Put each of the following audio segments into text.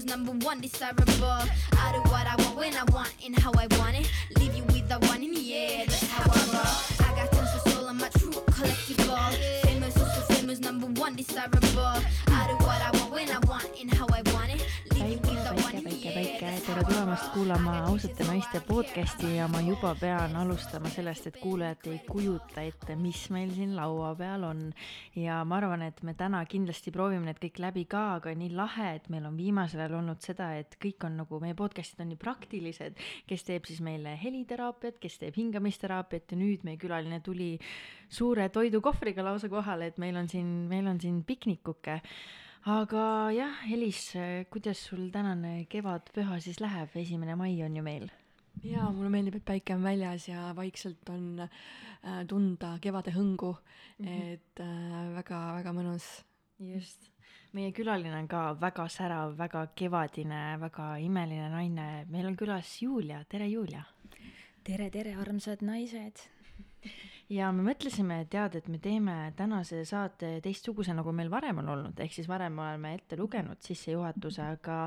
famous, number one desirable. I do what I want when I want and how I want it. Leave you with the one in the air, that's how I roll. I got tons of soul, I'm true collectible. Famous, also famous, number one desirable. I do what I want when I want and how I want tere tulemast kuulama ausate naiste podcasti ja ma juba pean alustama sellest, et kuulajad ei kujuta ette, mis meil siin laua peal on. ja ma arvan, et me täna kindlasti proovime need kõik läbi ka, aga nii lahe, et meil on viimasel ajal olnud seda, et kõik on nagu, meie podcast'id on nii praktilised, kes teeb siis meile heliteraapiat, kes teeb hingamisteraapiat ja nüüd meie külaline tuli suure toidukohvriga lausa kohale, et meil on siin, meil on siin piknikuke aga jah, Elis, kuidas sul tänane kevadpüha siis läheb, esimene mai on ju meil. jaa, mulle meeldib, et päike on väljas ja vaikselt on äh, tunda kevade hõngu mm, -hmm. et äh, väga-väga mõnus. just, meie külaline on ka väga särav, väga kevadine, väga imeline naine, meil on külas Julia, tere Julia. tere, tere, armsad naised. Ja me mõtlesime, et tead, et me teeme tänase saate teistsuguse, nagu meil varem on olnud, ehk siis varem oleme ette lugenud sissejuhatuse, aga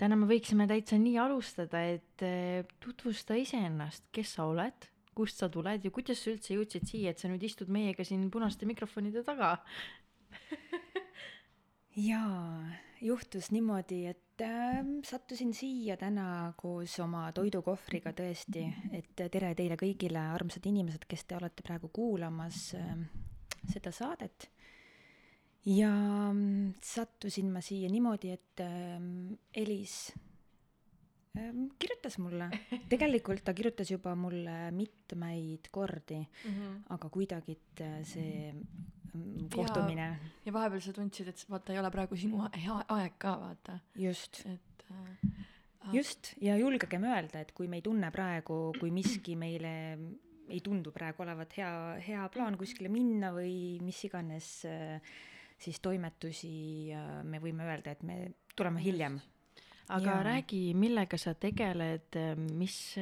täna me võiksime täitsa nii alustada, et eh, tutvusta iseennast, kes sa oled, kust sa tuled? Ja kuidas sa üldse jõudsid siia, et sa nüüd istud meiega siin punaste mikrofonide taga? Jaa, juhtus niimoodi, et sattusin siia täna koos oma toidukohvriga tõesti, et tere teile kõigile, armsad inimesed, kes te olete praegu kuulamas äh, seda saadet. ja mm, sattusin ma siia niimoodi, et äh, Elis kirjutas mulle, tegelikult ta kirjutas juba mulle mitmeid kordi mm, -hmm. aga kuidagi äh, see kohtumine ja vahepeal sa tundsid, et vaata, ei ole praegu sinu hea aeg ka, vaata, just et äh, just, ja julgegem öelda, et kui me ei tunne praegu, kui miski meile ei tundu praegu olevat hea, hea plaan kuskile minna või mis iganes, äh, siis toimetusi me võime öelda, et me tuleme hiljem. aga Jaa. räägi, millega sa tegeled, mis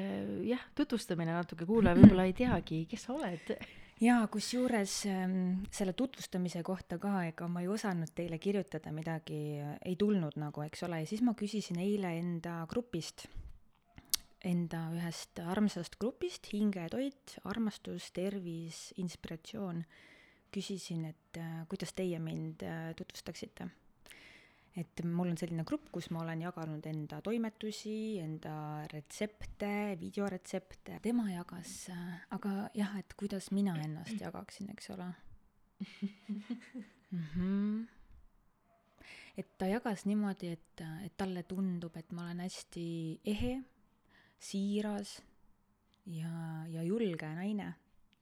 jah, tutvustamine natuke, kuulaja võib-olla ei teagi, kes sa oled. jaa, kusjuures ähm, selle tutvustamise kohta ka, ega ma ei osanud teile kirjutada midagi, ei tulnud nagu, eks ole, ja siis ma küsisin eile enda grupist, enda ühest armsast grupist, hingetoit, armastus, tervis, inspiratsioon, küsisin, et äh, kuidas teie mind äh, tutvustaksite et mul on selline grupp, kus ma olen jaganud enda toimetusi, enda retsepte, videoretsepte. tema jagas, aga jah, et kuidas mina ennast jagaksin, eks ole mm. -hmm. et ta jagas niimoodi, et, et talle tundub, et ma olen hästi ehe, siiras ja, ja julge naine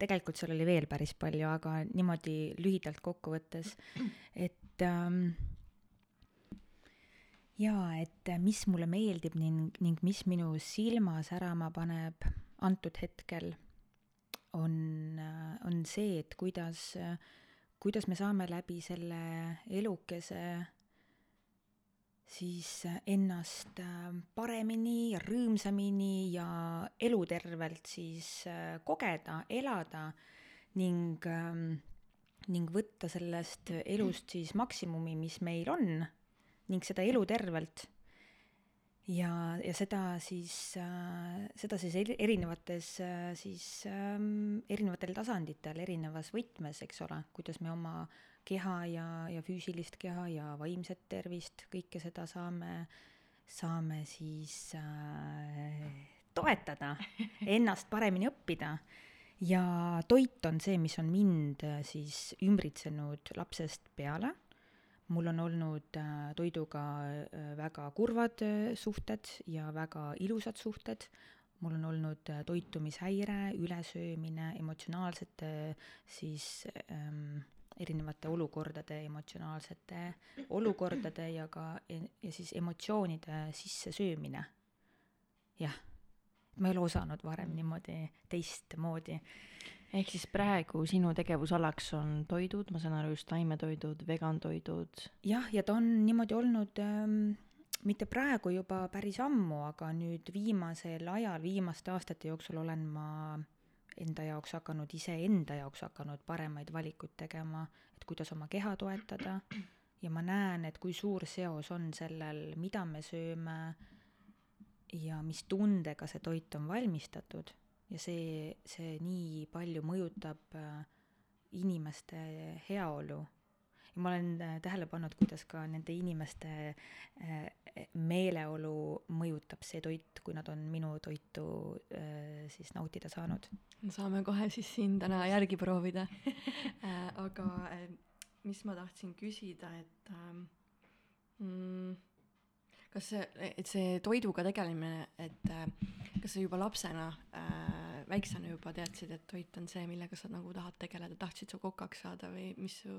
tegelikult seal oli veel päris palju, aga niimoodi lühidalt kokku võttes, et ähm, jaa, et äh, mis mulle meeldib ning, ning mis minu silma särama paneb antud hetkel, on, on see, et kuidas, kuidas me saame läbi selle elukese siis ennast äh, paremini ja rõõmsamini ja elutervelt siis äh, kogeda, elada ning, ähm, ning võtta sellest elust siis maksimumi, mis meil on ning seda elutervelt. ja, ja seda siis äh,, seda siis eri- erinevates äh, siis ähm, erinevatel tasanditel, erinevas võtmes, eks ole, kuidas me oma keha ja, ja füüsilist keha ja vaimset tervist, kõike seda saame, saame siis äh, toetada, ennast paremini õppida ja toit on see, mis on mind äh, siis ümbritsenud lapsest peale mul on olnud äh, toiduga äh, väga kurvad äh, suhted ja väga ilusad suhted, mul on olnud toitumishäire, ülesöömine, emotsionaalsete siis ähm, erinevate olukordade, emotsionaalsete olukordade ja ka, ja siis emotsioonide sissesöömine. jah, ma ei ole osanud varem niimoodi teistmoodi ehk siis praegu sinu tegevusalaks on toidud, ma saan aru, just taimetoidud, vegantoidud. jah, ja ta on niimoodi olnud ähm, mitte praegu juba päris ammu, aga nüüd viimasel ajal, viimaste aastate jooksul olen ma enda jaoks hakanud, iseenda jaoks hakanud paremaid valikuid tegema, et kuidas oma keha toetada ja ma näen, et kui suur seos on sellel, mida me sööme ja mis tundega see toit on valmistatud ja see, see nii palju mõjutab äh, inimeste heaolu. ja ma olen äh, tähele pannud, kuidas ka nende inimeste äh, meeleolu mõjutab see toit, kui nad on minu toitu siis nautida saanud. saame kohe siis siin täna järgi proovida aga mis ma tahtsin küsida, et ähm, mm, kas see, et see toiduga tegelemine, et äh, kas sa juba lapsena äh,, väiksena juba teadsid, et toit on see, millega sa nagu tahad tegeleda, tahtsid sa kokaks saada või mis su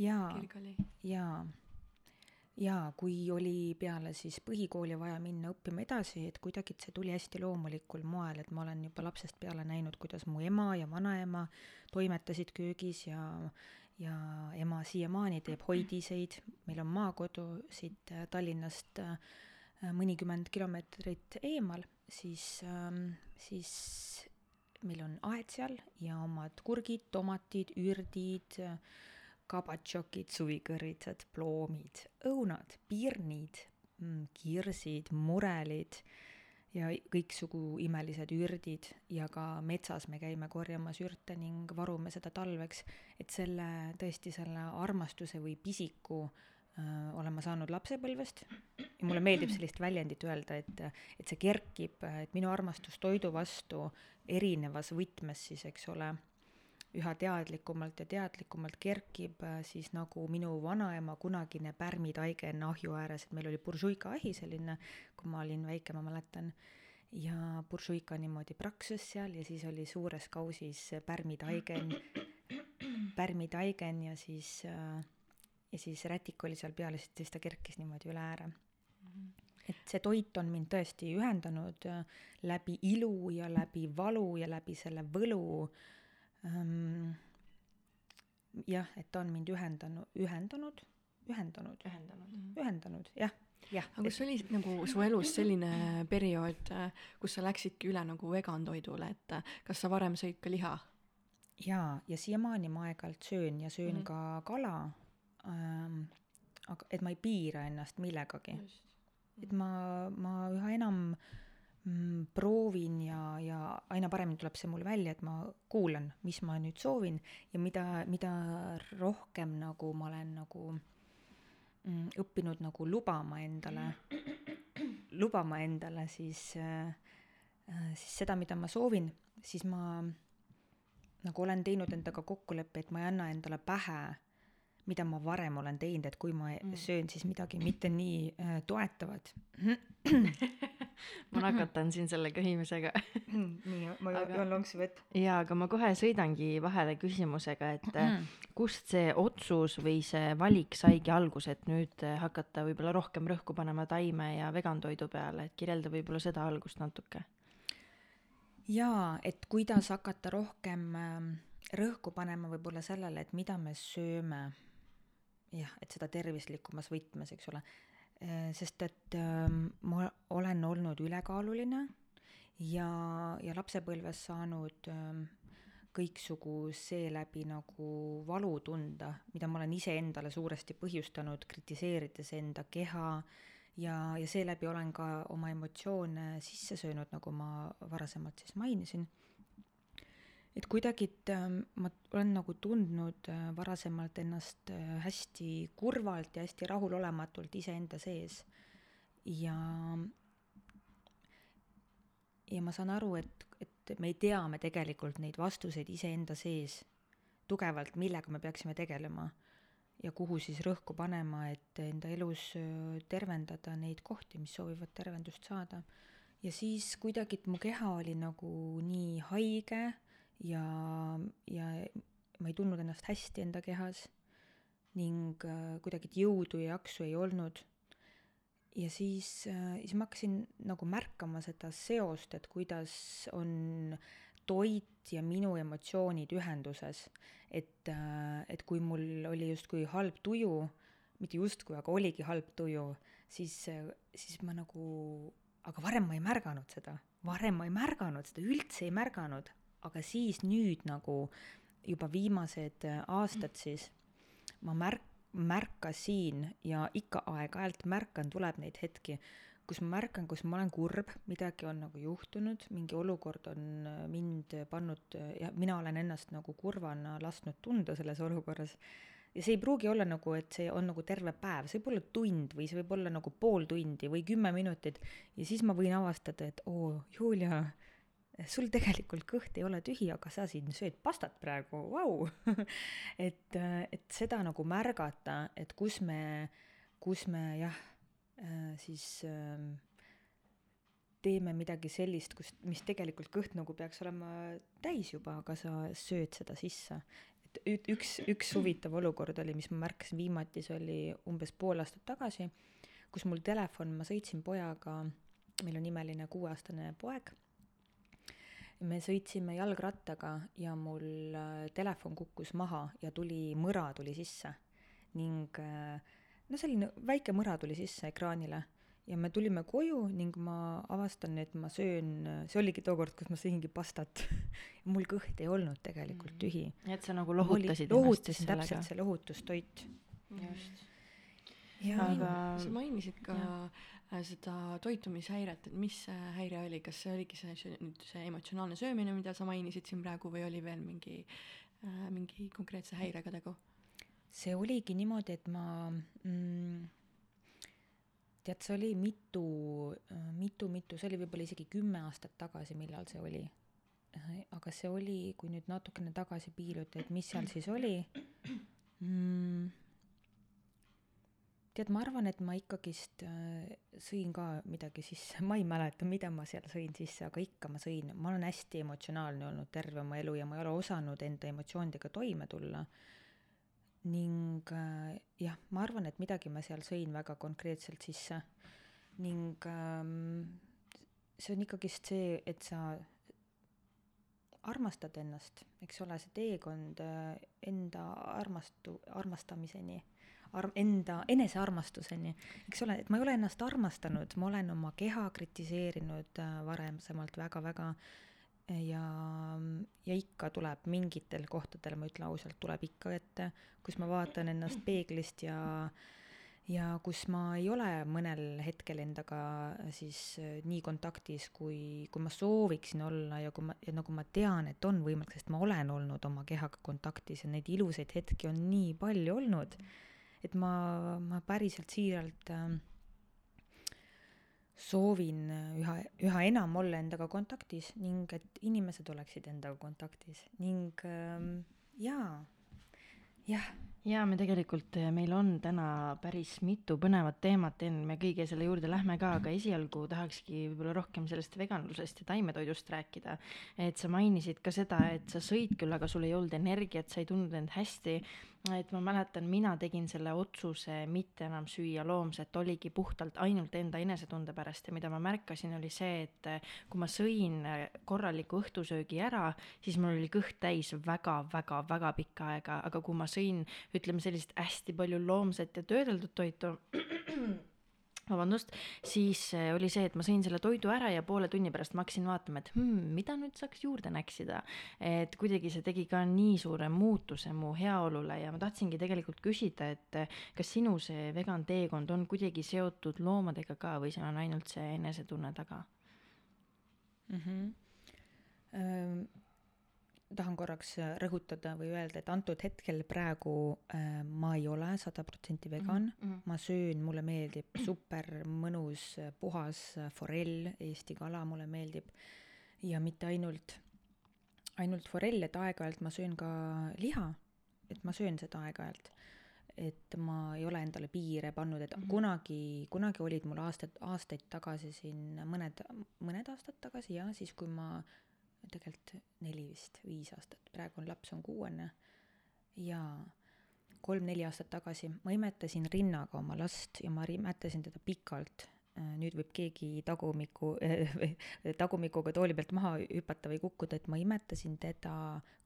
jaa, kirg oli? jaa, jaa, kui oli peale siis põhikooli vaja minna õppima edasi, et kuidagi see tuli hästi loomulikul moel, et ma olen juba lapsest peale näinud, kuidas mu ema ja vanaema toimetasid köögis ja ja ema siiamaani teeb hoidiseid, meil on maakodu siit äh, Tallinnast äh, mõnikümmend kilomeetrit eemal, siis, ähm, siis meil on aed seal ja omad kurgid, tomatid, ürdid, kabatšokid, suvikõrvitsad, ploomid, õunad, pirnid, mm, kirsid, murelid ja kõiksugu imelised ürdid ja ka metsas me käime korjamas ürte ning varume seda talveks, et selle, tõesti selle armastuse või pisiku äh, olen ma saanud lapsepõlvest. Ja mulle meeldib sellist väljendit öelda, et, et see kerkib, et minu armastus toidu vastu erinevas võtmes siis, eks ole, üha teadlikumalt ja teadlikumalt kerkib äh, siis nagu minu vanaema kunagine pärmitaigen ahju ääres, et meil oli buržuika ahi selline, kui ma olin väike, ma mäletan, ja buržuika niimoodi praksus seal ja siis oli suures kausis pärmitaigen, pärmitaigen ja siis äh, ja siis rätik oli seal peal ja siis ta kerkis niimoodi üle ääre et see toit on mind tõesti ühendanud äh, läbi ilu ja läbi valu ja läbi selle võlu ähm,. Jah, et ta on mind ühendanud, ühendanud, ühendanud, ühendanud, ühendanud, jah, jah. aga kas oli nagu su elus selline periood, kus sa läksidki üle nagu vegan toidule, et kas sa varem sõid ka liha? jaa, ja siiamaani ma aeg-ajalt söön ja söön mm -hmm. ka kala ähm,. aga et ma ei piira ennast millegagi. et ma, ma üha enam äh, proovin ja, ja aina paremini tuleb see mul välja, et ma kuulan, mis ma nüüd soovin ja mida, mida rohkem nagu ma olen nagu mm, õppinud nagu lubama endale, lubama endale siis äh,, siis seda, mida ma soovin, siis ma nagu olen teinud endaga kokkuleppe, et ma ei anna endale pähe mida ma varem olen teinud, et kui ma mm. söön siis midagi mitte nii äh, toetavat ma nakatan siin selle köhimisega nii, ma aga... joon lonksu vett. jaa, aga ma kohe sõidangi vahele küsimusega, et mm. kust see otsus või see valik saigi alguse, et nüüd hakata võib-olla rohkem rõhku panema taime ja vegantoidu peale, et kirjelda võib-olla seda algust natuke. jaa, et kuidas hakata rohkem ähm, rõhku panema võib-olla sellele, et mida me sööme jah, et seda tervislikumas võtmes, eks ole. Äh, sest et ähm, ma olen olnud ülekaaluline ja, ja lapsepõlves saanud ähm, kõiksugu seeläbi nagu valu tunda, mida ma olen iseendale suuresti põhjustanud, kritiseerides enda keha ja, ja seeläbi olen ka oma emotsioone sisse söönud, nagu ma varasemalt siis mainisin et kuidagi, et ähm, ma olen nagu tundnud äh, varasemalt ennast äh, hästi kurvalt ja hästi rahulolematult iseenda sees. ja, ja ma saan aru, et, et me teame tegelikult neid vastuseid iseenda sees tugevalt, millega me peaksime tegelema ja kuhu siis rõhku panema, et enda elus äh, tervendada neid kohti, mis soovivad tervendust saada. ja siis kuidagi, et mu keha oli nagu nii haige ja, ja ma ei tundnud ennast hästi enda kehas ning äh, kuidagi jõudu ja jaksu ei olnud. ja siis äh,, siis ma hakkasin nagu märkama seda seost, et kuidas on toit ja minu emotsioonid ühenduses. et äh,, et kui mul oli justkui halb tuju, mitte justkui, aga oligi halb tuju, siis, siis ma nagu, aga varem ma ei märganud seda, varem ma ei märganud seda, üldse ei märganud, aga siis nüüd nagu juba viimased äh, aastad siis ma märk-, märkasin ja ikka aeg-ajalt märkan, tuleb neid hetki, kus ma märkan, kus ma olen kurb, midagi on nagu juhtunud, mingi olukord on äh, mind pannud ja mina olen ennast nagu kurvana lasknud tunda selles olukorras. ja see ei pruugi olla nagu, et see on nagu terve päev, see võib olla tund või see võib olla nagu pool tundi või kümme minutit ja siis ma võin avastada, et oo, Julia, sul tegelikult kõht ei ole tühi, aga sa siin sööd pastat praegu, vau! et, et seda nagu märgata, et kus me, kus me jah Äh, siis ähm, teeme midagi sellist, kus, mis tegelikult kõht nagu peaks olema täis juba, aga sa sööd seda sisse. et üks, üks huvitav olukord oli, mis ma märkasin viimati, see oli umbes pool aastat tagasi, kus mul telefon, ma sõitsin pojaga, meil on imeline kuueaastane poeg, me sõitsime jalgrattaga ja mul äh, telefon kukkus maha ja tuli, mõra tuli sisse ning äh, no selline väike mõra tuli sisse ekraanile ja me tulime koju ning ma avastan, et ma söön, see oligi tookord, kus ma sõingi pastat mul kõht ei olnud tegelikult mm. tühi. et sa nagu lohutasid ennast lohutasin täpselt, see lohutustoit. just. aga sa mainisid ka ja. Äh, seda toitumishäiret, et mis see häire oli, kas see oligi see, nüüd see emotsionaalne söömine, mida sa mainisid siin praegu või oli veel mingi äh,, mingi konkreetse häirega tegu? see oligi niimoodi, et ma mm, tead, see oli mitu, mitu, mitu, see oli võib-olla isegi kümme aastat tagasi, millal see oli. aga see oli, kui nüüd natukene tagasi piiluda, et mis seal siis oli mm,. Tead, ma arvan, et ma ikkagist äh, sõin ka midagi sisse, ma ei mäleta, mida ma seal sõin sisse, aga ikka ma sõin, ma olen hästi emotsionaalne olnud terve oma elu ja ma ei ole osanud enda emotsioonidega toime tulla. Ning äh, jah, ma arvan, et midagi ma seal sõin väga konkreetselt sisse. Ning ähm, see on ikkagist see, et sa armastad ennast, eks ole, see teekond äh, enda armastu-, armastamiseni, arm-, enda enesearmastuseni, eks ole, et ma ei ole ennast armastanud, ma olen oma keha kritiseerinud äh, varasemalt väga-väga äh, ja, ja ikka tuleb mingitel kohtadel, ma ütlen ausalt, tuleb ikka ette, kus ma vaatan ennast peeglist ja ja kus ma ei ole mõnel hetkel endaga siis äh, nii kontaktis, kui, kui ma sooviksin olla ja kui ma, ja nagu ma tean, et on võimalik, sest ma olen olnud oma kehaga kontaktis ja neid ilusaid hetki on nii palju olnud, et ma, ma päriselt siiralt äh, soovin üha, üha enam olla endaga kontaktis ning et inimesed oleksid endaga kontaktis ning ähm, jaa, jah. jaa, me tegelikult, äh, meil on täna päris mitu põnevat teemat, enne me kõige selle juurde lähme ka, aga esialgu tahakski võib-olla rohkem sellest veganlusest ja taimetoidust rääkida. et sa mainisid ka seda, et sa sõid küll, aga sul ei olnud energiat, sa ei tundnud end hästi et ma mäletan, mina tegin selle otsuse mitte enam süüa loomset, oligi puhtalt ainult enda enesetunde pärast. Ja mida ma märkasin, oli see, et kui ma sõin korraliku õhtusöögi ära, siis mul oli kõht täis väga-väga-väga pikka aega, aga kui ma sõin, ütleme sellist hästi palju loomset ja töödeldud toitu vabandust, siis äh, oli see, et ma sõin selle toidu ära ja poole tunni pärast ma hakkasin vaatama, et hmm, mida nüüd saaks juurde näksida. et kuidagi see tegi ka nii suure muutuse mu heaolule ja ma tahtsingi tegelikult küsida, et äh, kas sinu see vegan teekond on kuidagi seotud loomadega ka või see on ainult see enesetunne taga mm? -hmm. Ähm tahan korraks äh, rõhutada või öelda, et antud hetkel praegu äh, ma ei ole sada protsenti vegan mm, -hmm. ma söön, mulle meeldib super mõnus äh, puhas äh, forell, Eesti kala mulle meeldib ja mitte ainult, ainult forell, et aeg-ajalt ma söön ka liha, et ma söön seda aeg-ajalt. et ma ei ole endale piire pannud, et mm -hmm. kunagi, kunagi olid mul aastad, aastaid tagasi siin mõned, mõned aastad tagasi jah, siis kui ma tegelikult neli vist, viis aastat, praegu on laps on kuuene ja kolm-neli aastat tagasi ma imetasin rinnaga oma last ja ma imetasin teda pikalt. Nüüd võib keegi tagumiku äh,, tagumikuga tooli pealt maha hüpata või kukkuda, et ma imetasin teda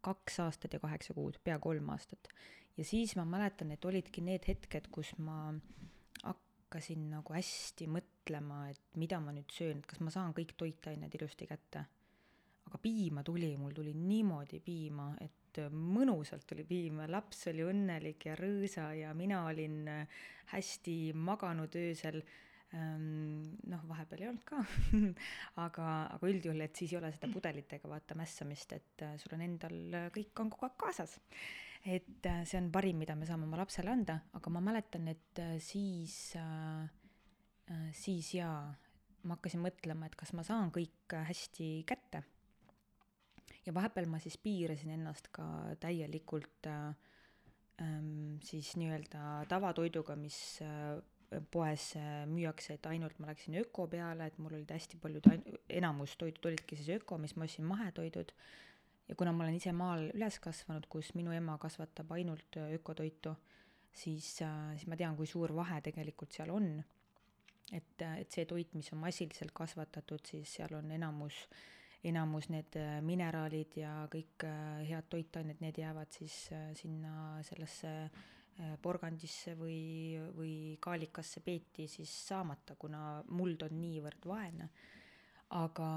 kaks aastat ja kaheksa kuud, pea kolm aastat. ja siis ma mäletan, et olidki need hetked, kus ma hakkasin nagu hästi mõtlema, et mida ma nüüd söön, kas ma saan kõik toitained ilusti kätte aga piima tuli, mul tuli niimoodi piima, et mõnusalt tuli piim, laps oli õnnelik ja rõõsa ja mina olin äh, hästi maganud öösel ähm, noh, vahepeal ei olnud ka aga, aga üldjuhul, et siis ei ole seda pudelitega vaata mässamist, et äh, sul on endal äh, kõik on kogu aeg kaasas. et see on parim, mida me saame oma lapsele anda, aga ma mäletan, et siis siis jaa, ma hakkasin mõtlema, et kas ma saan kõik hästi kätte. Ja vahepeal ma siis piirasin ennast ka täielikult äh, ähm, siis nii-öelda tavatoiduga, mis äh, poes äh, müüakse, et ainult ma läksin öko peale, et mul olid hästi paljud, enamus toidud olidki siis öko, mis ma ostsin mahetoidud. ja kuna ma olen ise maal üles kasvanud, kus minu ema kasvatab ainult äh, ökotoitu, siis, siis ma tean, kui suur vahe tegelikult seal on. et, et see toit, mis on massiliselt kasvatatud, siis seal on enamus, enamus need mineraalid ja kõik head toitained, need jäävad siis sinna sellesse äh, porgandisse või, või kaalikasse peeti siis saamata, kuna muld on niivõrd vaene. aga,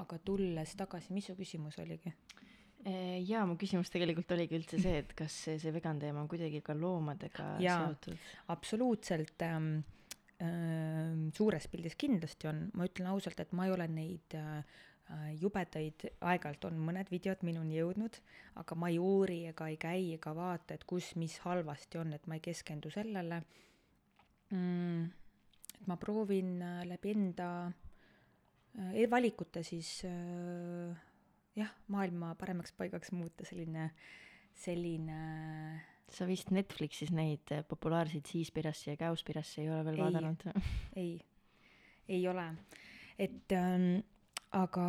aga tulles tagasi, mis su küsimus oligi? jaa, mu küsimus tegelikult oligi üldse see, et kas see, see vegan teema on kuidagi ka loomadega Jaa. seotud? absoluutselt ähm, ähm, suures pildis kindlasti on, ma ütlen ausalt, et ma ei ole neid äh, äh, jubedaid, aeg-ajalt on mõned videod minuni jõudnud, aga ma ei uuri ega ei käi ega vaata, et kus, mis halvasti on, et ma ei keskendu sellele mm,. et ma proovin äh, läbi enda äh, e-valikute siis äh, jah, maailma paremaks paigaks muuta, selline, selline sa vist Netflixis neid populaarseid Siispirassi ja Käuspirassi ei ole veel Ei. vaadanud ei, ei ole. et ähm, aga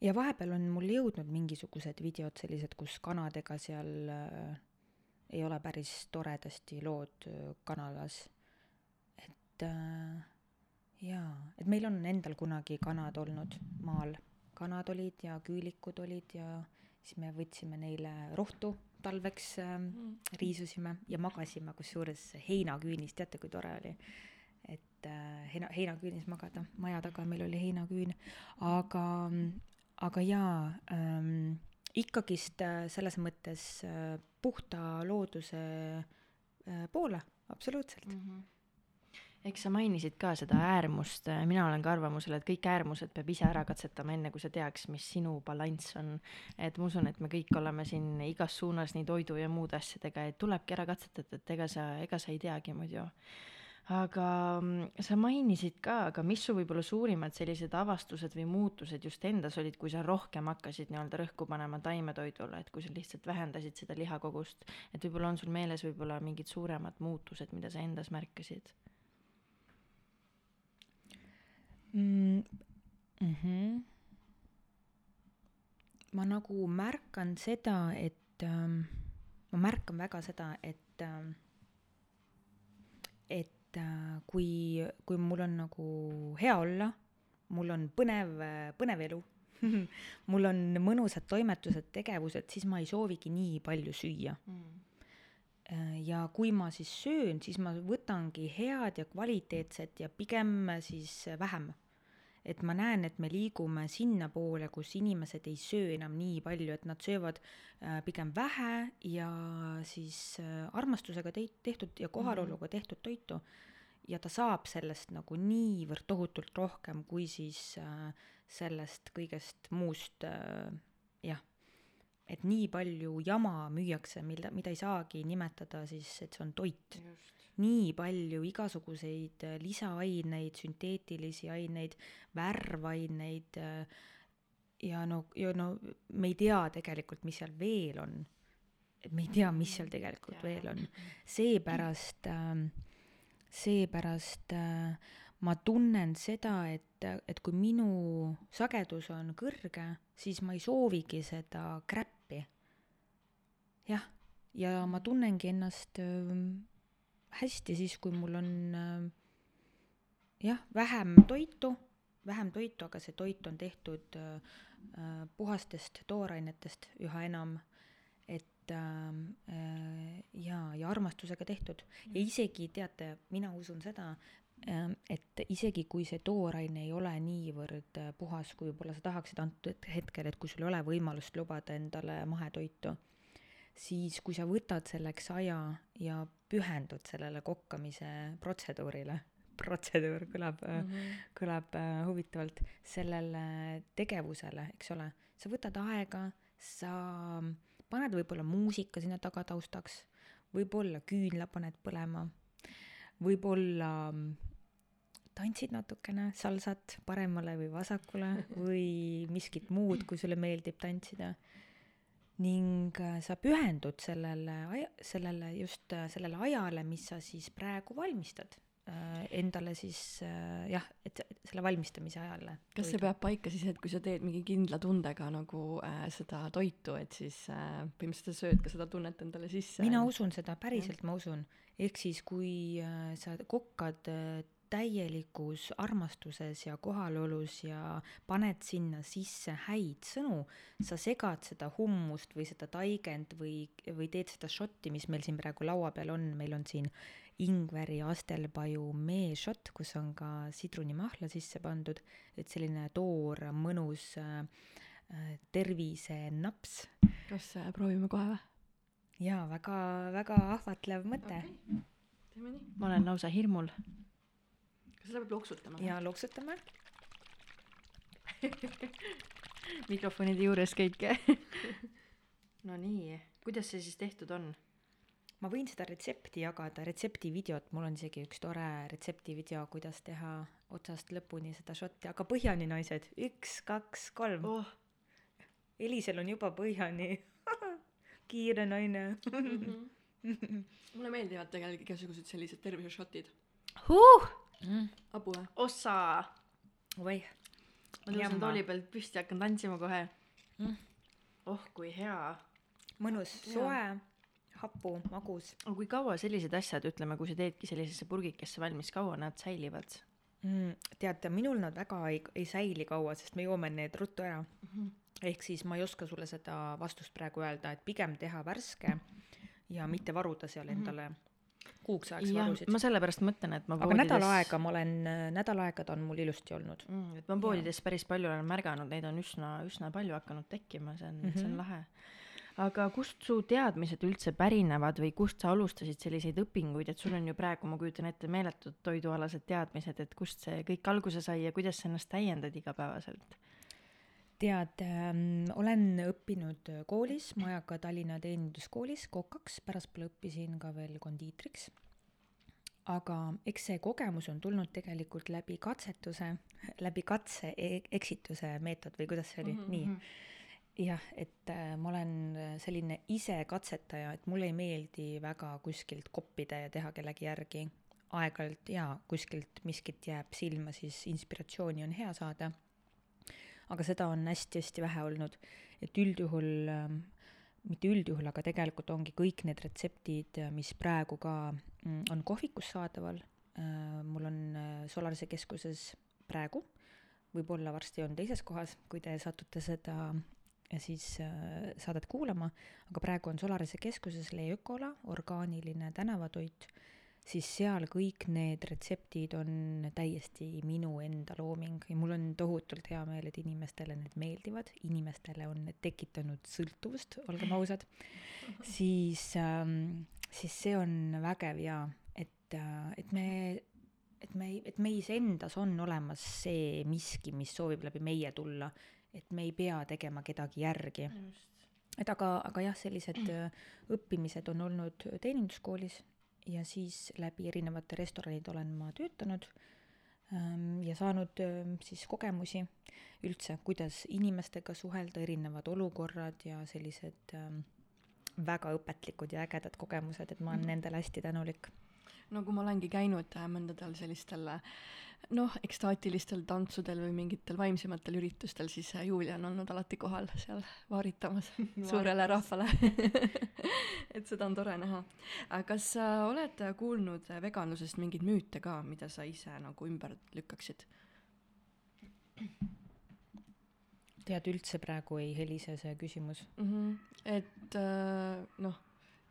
ja vahepeal on mul jõudnud mingisugused videod sellised, kus kanadega seal äh, ei ole päris toredasti lood äh, kanalas. et äh, jaa, et meil on endal kunagi kanad olnud maal, kanad olid ja küülikud olid ja siis me võtsime neile rohtu talveks äh, riisusime ja magasime kusjuures heinaküünis, teate, kui tore oli? äh, heina, heinaküünis magada, maja taga meil oli heinaküün, aga, aga jaa ähm,, ikkagist äh, selles mõttes äh, puhta looduse äh, poole, absoluutselt mm. -hmm eks sa mainisid ka seda äärmust, mina olen ka arvamusel, et kõik äärmused peab ise ära katsetama, enne kui sa teaks, mis sinu balanss on. et ma usun, et me kõik oleme siin igas suunas nii toidu ja muude asjadega, et tulebki ära katsetada, et ega sa, ega sa ei teagi muidu. Aga mm, sa mainisid ka, aga mis su võib-olla suurimad sellised avastused või muutused just endas olid, kui sa rohkem hakkasid nii-öelda rõhku panema taimetoidule, et kui sa lihtsalt vähendasid seda lihakogust, et võib-olla on sul meeles võib-olla mingid suuremad muutused, mida sa endas märkasid? mm,. Mm-hmm. ma nagu märkan seda, et ähm, ma märkan väga seda, et ähm, et äh, kui, kui mul on nagu hea olla, mul on põnev, põnev elu mul on mõnusad toimetused, tegevused, siis ma ei soovigi nii palju süüa Mm. Ja kui ma siis söön, siis ma võtangi head ja kvaliteetset ja pigem siis vähem. Et ma näen, et me liigume sinnapoole, kus inimesed ei söö enam nii palju, et nad söövad äh, pigem vähe ja siis äh, armastusega tehtud ja kohaloluga tehtud toitu. ja ta saab sellest nagu niivõrd tohutult rohkem, kui siis äh, sellest kõigest muust jah et nii palju jama müüakse, mida, mida ei saagi nimetada siis, et see on toit. Nii palju igasuguseid äh, lisaaineid, sünteetilisi aineid, värvaineid äh, ja no, ja no me ei tea tegelikult, mis seal veel on. et me ei tea, mis seal tegelikult Jaa. veel on. seepärast äh,, seepärast äh, ma tunnen seda, et, et kui minu sagedus on kõrge, siis ma ei soovigi seda kräppi. jah, ja ma tunnengi ennast äh, hästi siis, kui mul on äh, jah, vähem toitu, vähem toitu, aga see toit on tehtud äh, puhastest toorainetest üha enam, et äh, jaa, ja armastusega tehtud. ja isegi teate, mina usun seda, et isegi kui see tooraine ei ole niivõrd puhas, kui võib-olla sa tahaksid antud hetkel, et kui sul ei ole võimalust lubada endale mahetoitu, siis kui sa võtad selleks aja ja pühendud sellele kokkamise protseduurile, protseduur kõlab mm, -hmm. kõlab äh, huvitavalt, sellele tegevusele, eks ole, sa võtad aega, sa paned võib-olla muusika sinna taga taustaks, võib-olla küünla paned põlema võib-olla tantsid natukene salsat paremale või vasakule või miskit muud, kui sulle meeldib tantsida. Ning äh, sa pühendud sellele sellele just äh, sellele ajale, mis sa siis praegu valmistad äh, endale siis jah, et selle valmistamise ajale. kas see peab paika siis, et kui sa teed mingi kindla tundega nagu äh, seda toitu, et siis äh, põhimõtteliselt sa sööd ka seda tunnet endale sisse? mina usun seda, päriselt ja. ma usun ehk siis, kui äh, sa kokkad äh, täielikus armastuses ja kohalolus ja paned sinna sisse häid sõnu, sa segad seda hummust või seda taigend või, või teed seda šotti, mis meil siin praegu laua peal on, meil on siin ingveri astelpaju meešott, kus on ka sidrunimahla sisse pandud, et selline toor, mõnus äh, äh tervisenaps. kas äh, proovime kohe või? jaa, väga, väga ahvatlev mõte okay.. teeme nii. ma olen lausa hirmul. Kas seda peab loksutama? jaa, loksutame mikrofonide juures kõike no nii, kuidas see siis tehtud on? ma võin seda retsepti jagada, retseptivideot, mul on isegi üks tore retseptivideo, kuidas teha otsast lõpuni seda šotti, aga põhjani, naised, üks, kaks, kolm oh.. Elisel on juba põhjani kiire naine mm. -hmm. mulle meeldivad tegelikult igasugused sellised tervisešotid huh! Mm.. abu või? ossa. oi. ma tõusen tooli pealt püsti hakkan tantsima kohe mm.. oh kui hea. mõnus, soe, hapu, magus. aga kui kaua sellised asjad, ütleme, kui sa teedki sellisesse purgikesse valmis, kaua nad säilivad mm,? tead, minul nad väga ei, ei säili kaua, sest me joome need ruttu ära mm. -hmm ehk siis ma ei oska sulle seda vastust praegu öelda, et pigem teha värske ja mitte varuda seal mhm. endale kuuks ajaks ja, varusid. ma sellepärast mõtlen, et ma aga poodides... nädal aega ma olen, nädal aega ta on mul ilusti olnud mm,. et ma poodides ja. päris palju olen märganud, neid on üsna, üsna palju hakanud tekkima, see on mm, -hmm. see on mhm. lahe. aga kust su teadmised üldse pärinevad või kust sa alustasid selliseid õpinguid, et sul on ju praegu, ma kujutan ette, meeletud toidualased teadmised, et kust see kõik alguse sai ja kuidas sa ennast täiendad igapäevaselt? Tead ähm,, olen õppinud koolis, Majaka Tallinna Teeninduskoolis kokaks, pärastpoole õppisin ka veel kondiitriks. aga eks see kogemus on tulnud tegelikult läbi katsetuse, läbi katse e, eksituse meetod või kuidas see oli mm, -hmm. nii? Mhm. jah, et äh, ma olen selline ise katsetaja, et mulle ei meeldi väga kuskilt koppida ja teha kellegi järgi. aeg-ajalt jaa, kuskilt miskit jääb silma, siis inspiratsiooni on hea saada aga seda on hästi-hästi vähe olnud. et üldjuhul, ähm, mitte üldjuhul, aga tegelikult ongi kõik need retseptid, mis praegu ka mm, on kohvikus saadaval, äh, mul on äh, Solarise keskuses praegu, võib-olla varsti on teises kohas, kui te satute seda siis äh, saadet kuulama, aga praegu on Solarise keskuses Le Ökola orgaaniline tänavatoit siis seal kõik need retseptid on täiesti minu enda looming ja mul on tohutult hea meel, et inimestele need meeldivad, inimestele on need tekitanud sõltuvust, olgem ausad, siis ähm,, siis see on vägev ja et äh,, et me et me, et meis endas on olemas see miski, mis soovib läbi meie tulla, et me ei pea tegema kedagi järgi. et aga, aga jah, sellised äh, õppimised on olnud teeninduskoolis ja siis läbi erinevate restoranide olen ma töötanud ähm, ja saanud ähm, siis kogemusi üldse, kuidas inimestega suhelda, erinevad olukorrad ja sellised ähm, väga õpetlikud ja ägedad kogemused, et ma olen mhm. nendele hästi tänulik. No kui ma olengi käinud äh, mõndadel sellistel äh, noh, ekstaatilistel tantsudel või mingitel vaimsematel üritustel, siis äh, Julia on olnud alati kohal seal vaaritamas suurele rahvale et seda on tore näha. kas sa oled kuulnud veganlusest mingeid müüte ka, mida sa ise nagu ümber lükkaksid? tead, üldse praegu ei helise see küsimus mm. -hmm. et noh,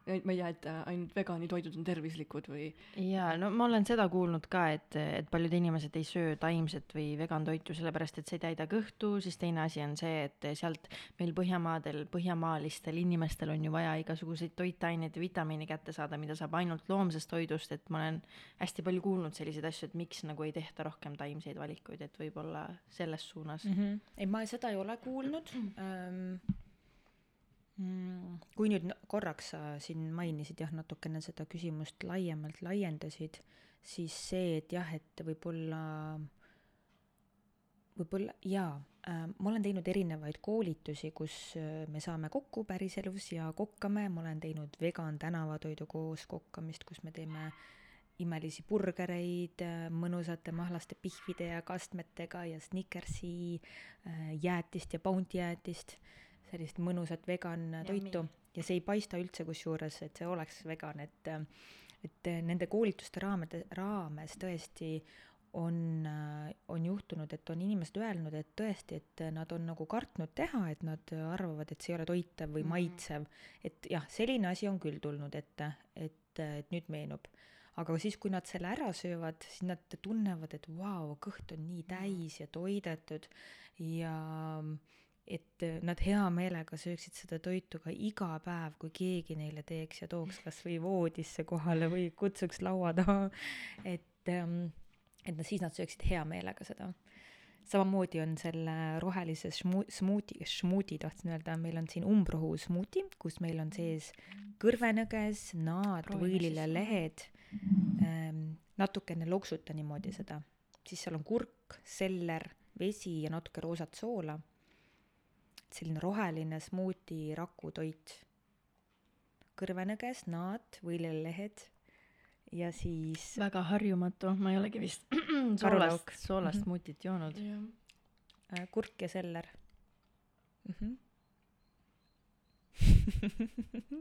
ma ei tea, et äh, ainult veganitoidud on tervislikud või jaa, no ma olen seda kuulnud ka, et, et paljud inimesed ei söö taimset või vegantoitu sellepärast, et see ei täida kõhtu, siis teine asi on see, et sealt meil Põhjamaadel, põhjamaalistel inimestel on ju vaja igasuguseid toitaineid ja vitamiine kätte saada, mida saab ainult loomsest toidust, et ma olen hästi palju kuulnud selliseid asju, et miks nagu ei tehta rohkem taimseid valikuid, et võib-olla selles suunas mm. -hmm. ei, ma seda ei ole kuulnud. Mm, kui nüüd korraks sa siin mainisid jah, natukene seda küsimust laiemalt laiendasid, siis see, et jah, et võib-olla, võib-olla jaa äh,, ma olen teinud erinevaid koolitusi, kus äh, me saame kokku päriselus ja kokkame, ma olen teinud vegan tänavatoidu koos kokkamist, kus me teeme imelisi burgereid äh, mõnusate mahlaste pihvide ja kastmetega ja Snickersi äh, jäätist ja Bounty jäätist, sellist mõnusat vegan toitu ja see ei paista üldse kusjuures, et see oleks vegan, et äh, et äh, nende koolituste raamede, raames tõesti on, on juhtunud, et on inimesed öelnud, et tõesti, et nad on nagu kartnud teha, et nad arvavad, et see ei ole toitav või Mhm. maitsev. et jah, selline asi on küll tulnud ette, et, et nüüd meenub. aga siis, kui nad selle ära söövad, siis nad tunnevad, et vau, kõht on nii täis ja toidetud ja et nad hea meelega sööksid seda toitu ka iga päev, kui keegi neile teeks ja tooks kas või voodisse kohale või kutsuks laua taha, et, et no siis nad sööksid hea meelega seda. samamoodi on selle rohelise šmu-, smuuti, šmuudi tahtsin öelda, meil on siin umbrohu smuuti, kus meil on sees kõrvenõges, naad, võililelehed, natukene loksuta niimoodi seda, siis seal on kurk, seller, vesi ja natuke roosat soola. Selline roheline smuuti rakutoit. kõrvenõges, naad, võililelehed ja siis väga harjumatu, ma ei olegi vist soolast, soolast Mhm. mutit joonud. jah, äh, kurk ja seller mm. -hmm.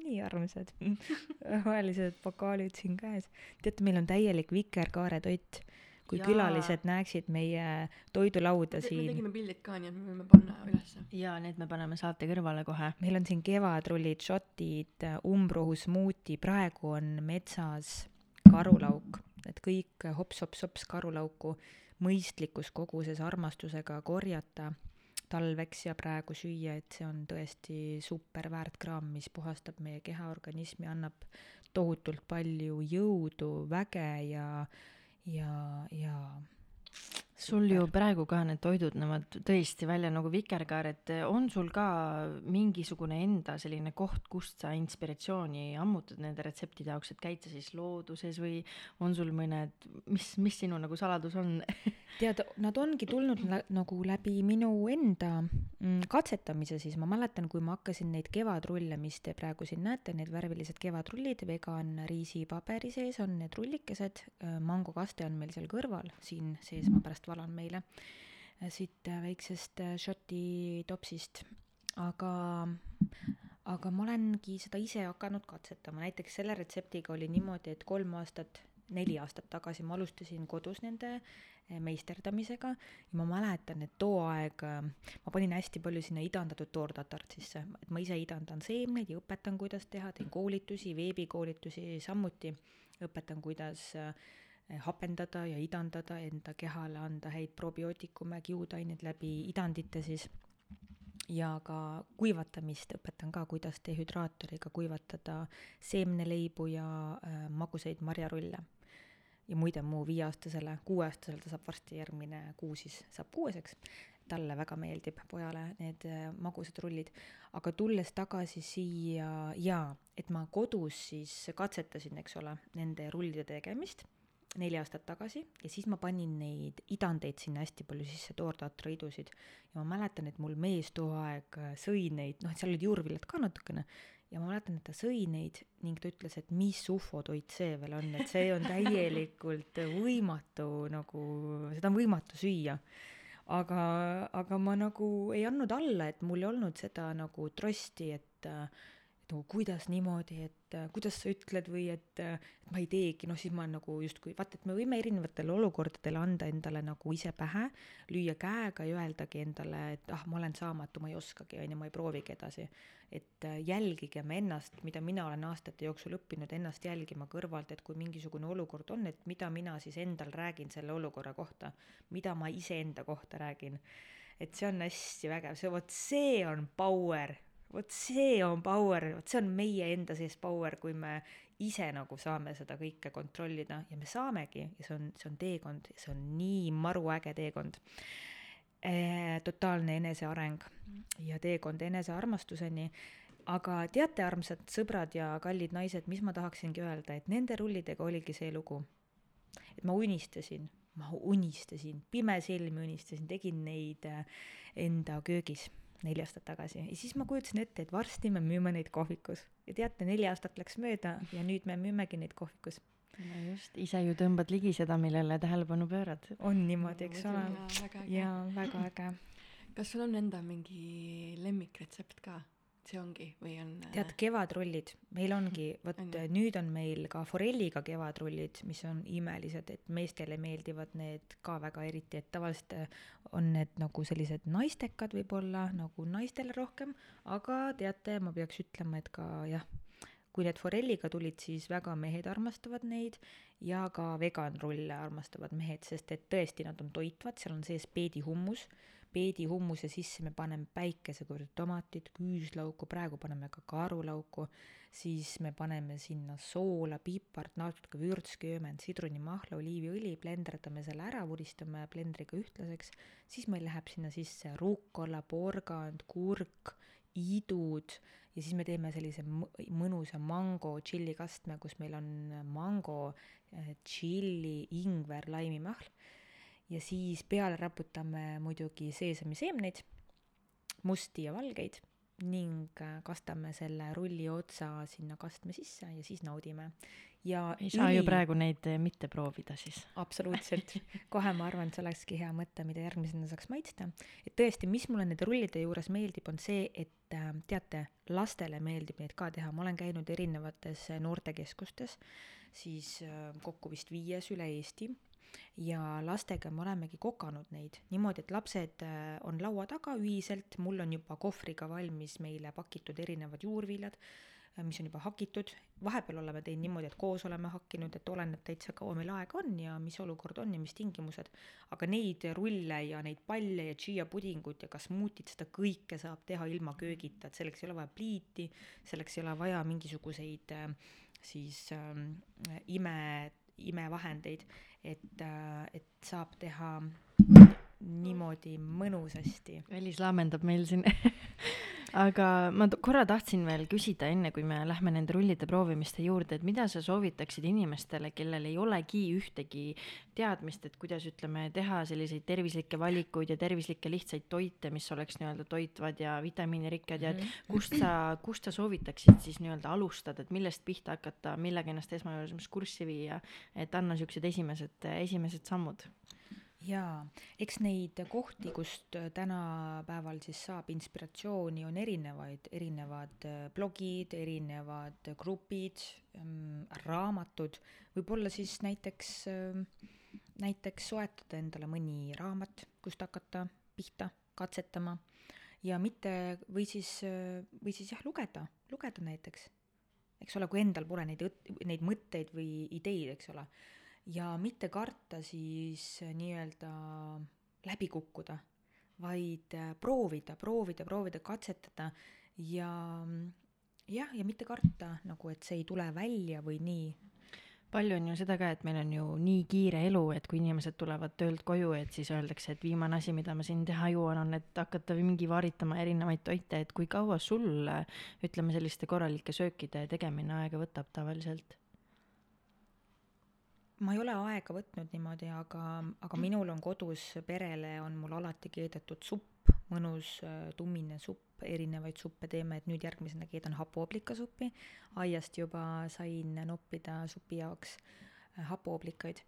nii armsad, rohelised pokaalid siin käes. teate, meil on täielik vikerkaaretoit. Kui Jaa. külalised näeksid meie toidulauda me siin, tegime pildid ka, nii et me võime panna ülesse. ja need me paneme saate kõrvale kohe. meil on siin kevadrullid, šotid, umbrohu smuuti, praegu on metsas karulauk, et kõik hops-hops-hops karulauku mõistlikus koguses armastusega korjata talveks ja praegu süüa, et see on tõesti super väärtkraam, mis puhastab meie kehaorganismi, annab tohutult palju jõudu, väge ja, ja, ja sul ju praegu ka need toidud näevad tõesti välja nagu vikerkaar, et on sul ka mingisugune enda selline koht, kust sa inspiratsiooni ammutad nende retseptide jaoks, et käid sa siis looduses või on sul mõned, mis, mis sinu nagu saladus on? tead, nad ongi tulnud lä- nagu läbi minu enda mm, katsetamise siis, ma mäletan, kui ma hakkasin neid kevadrulle, mis te praegu siin näete, need värvilised kevadrullid, vegan riisipaberi sees on need rullikesed, mangokaste on meil seal kõrval, siin sees ma pärast valan meile, siit äh, väiksest äh, Šoti topsist, aga aga ma olengi seda ise hakanud katsetama, näiteks selle retseptiga oli niimoodi, et kolm aastat, neli aastat tagasi ma alustasin kodus nende meisterdamisega ja ma mäletan, et too aeg äh, ma panin hästi palju sinna idandatud toortatart sisse, et ma ise idandan seemneid ja õpetan, kuidas teha, teen koolitusi, veebikoolitusi samuti, õpetan, kuidas äh, hapendada ja idandada enda kehale, anda häid probiootikume, kiudaineid läbi idandite siis. Ja ka kuivatamist õpetan ka, kuidas dehüdraatoriga kuivatada seemneleibu ja äh, magusaid marjarulle. ja muide, mu viieaastasele, kuueaastasele, ta saab varsti järgmine kuu siis saab kuueseks, talle väga meeldib pojale need äh, magusad rullid, aga tulles tagasi siia jaa, et ma kodus siis katsetasin, eks ole, nende rullide tegemist neli aastat tagasi ja siis ma panin neid idandeid sinna hästi palju sisse, toortatriidusid ja ma mäletan, et mul mees too aeg äh, sõi neid, noh, et seal olid juurviljad ka natukene ja ma mäletan, et ta sõi neid ning ta ütles, et mis ufotoit see veel on, et see on täielikult võimatu nagu, seda on võimatu süüa. aga, aga ma nagu ei andnud alla, et mul ei olnud seda nagu trosti, et et nagu kuidas niimoodi, et äh, kuidas sa ütled või et, äh, et ma ei teegi, noh siis ma nagu justkui, vaata, et me võime erinevatele olukordadele anda endale nagu ise pähe, lüüa käega ja öeldagi endale, et ah, ma olen saamatu, ma ei oskagi, on ju, ma ei proovigi edasi. et äh, jälgigem ennast, mida mina olen aastate jooksul õppinud, ennast jälgima kõrvalt, et kui mingisugune olukord on, et mida mina siis endal räägin selle olukorra kohta, mida ma iseenda kohta räägin. et see on hästi vägev, see vot see on power vot see on power, vot see on meie enda sees power, kui me ise nagu saame seda kõike kontrollida ja me saamegi ja see on, see on teekond see on nii maruäge teekond e,. totaalne eneseareng ja teekond enesearmastuseni. aga teate, armsad sõbrad ja kallid naised, mis ma tahaksingi öelda, et nende rullidega oligi see lugu. et ma unistasin, ma unistasin, pimesilmi unistasin, tegin neid äh, enda köögis neli aastat tagasi ja siis ma kujutasin ette, et varsti me müüme neid kohvikus ja teate, neli aastat läks mööda ja nüüd me müümegi neid kohvikus. no just, ise ju tõmbad ligi seda, millele tähelepanu pöörad. on niimoodi, eks ole. jaa, väga äge. kas sul on enda mingi lemmikretsept ka? See ongi või on tead, kevadrullid, meil ongi, vot nüüd on meil ka forelliga kevadrullid, mis on imelised, et meestele meeldivad need ka väga eriti, et tavaliselt äh, on need nagu sellised naistekad võib-olla nagu naistele rohkem, aga teate, ma peaks ütlema, et ka jah, kui need forelliga tulid, siis väga mehed armastavad neid ja ka veganrulle armastavad mehed, sest et tõesti, nad on toitvad, seal on sees peedihummus peedihummuse sisse me paneme päikesekõrd tomatid, küüslauku, praegu paneme ka karulauku, siis me paneme sinna soola, pipart, natuke vürtsköömen, sidrunimahla, oliiviõli, blenderdame selle ära, vuristame blendriga ühtlaseks, siis meil läheb sinna sisse rukola, porgand, kurk, idud ja siis me teeme sellise mõnusa mango tšillikastme, kus meil on mango, eh, tšilli, ingver, laimimahl ja siis peale raputame muidugi seesamiseemneid, musti ja valgeid ning äh, kastame selle rulli otsa sinna kastme sisse ja siis naudime. ja ei saa üli... ju praegu neid äh, mitte proovida siis. absoluutselt, kohe ma arvan, et see olekski hea mõte, mida järgmisena saaks maitsta. et tõesti, mis mulle nende rullide juures meeldib, on see, et äh, teate, lastele meeldib neid ka teha, ma olen käinud erinevates noortekeskustes, siis kokku vist viies üle Eesti ja lastega me olemegi kokanud neid niimoodi, et lapsed äh, on laua taga ühiselt, mul on juba kohvriga valmis meile pakitud erinevad juurviljad, äh, mis on juba hakitud, vahepeal oleme teinud niimoodi, et koos oleme hakkinud, et oleneb täitsa, kaua meil aega on ja mis olukord on ja mis tingimused. aga neid rulle ja neid palle ja chia pudingut ja ka smuutit, seda kõike saab teha ilma köögita, et selleks ei ole vaja pliiti, selleks ei ole vaja mingisuguseid äh, siis äh, ime imevahendeid, et, äh, et saab teha niimoodi mõnusasti. Elis laamendab meil siin aga ma korra tahtsin veel küsida, enne kui me lähme nende rullide proovimiste juurde, et mida sa soovitaksid inimestele, kellel ei olegi ühtegi teadmist, et kuidas ütleme, teha selliseid tervislikke valikuid ja tervislikke lihtsaid toite, mis oleks nii-öelda toitvad ja vitamiinirikkad ja et mhm. kust sa, kust sa soovitaksid siis nii-öelda alustada, et millest pihta hakata, millega ennast esmajoones kurssi viia, et anna siuksed esimesed, esimesed sammud jaa, eks neid kohti, kust tänapäeval siis saab inspiratsiooni, on erinevaid, erinevad äh, blogid, erinevad grupid, ähm, raamatud, võib-olla siis näiteks, ähm, näiteks soetada endale mõni raamat, kust hakata pihta katsetama. Ja mitte, või siis, äh, või siis jah, lugeda, lugeda näiteks. eks ole, kui endal pole neid, neid mõtteid või ideid, eks ole ja mitte karta siis äh, nii-öelda läbi kukkuda, vaid äh, proovida, proovida, proovida, katsetada ja jah, ja mitte karta nagu, et see ei tule välja või nii. palju on ju seda ka, et meil on ju nii kiire elu, et kui inimesed tulevad töölt koju, et siis öeldakse, et viimane asi, mida ma siin teha jõuan, on, et hakata mingi vaaritama erinevaid toite, et kui kaua sul ütleme, selliste korralike söökide tegemine aega võtab tavaliselt? Ma ei ole aega võtnud niimoodi, aga, aga minul on kodus perele on mul alati keedetud supp, mõnus äh, tummine supp, erinevaid suppe teeme, et nüüd järgmisena keedan hapoooblikasuppi. aiast juba sain noppida supi jaoks äh, hapooblikaid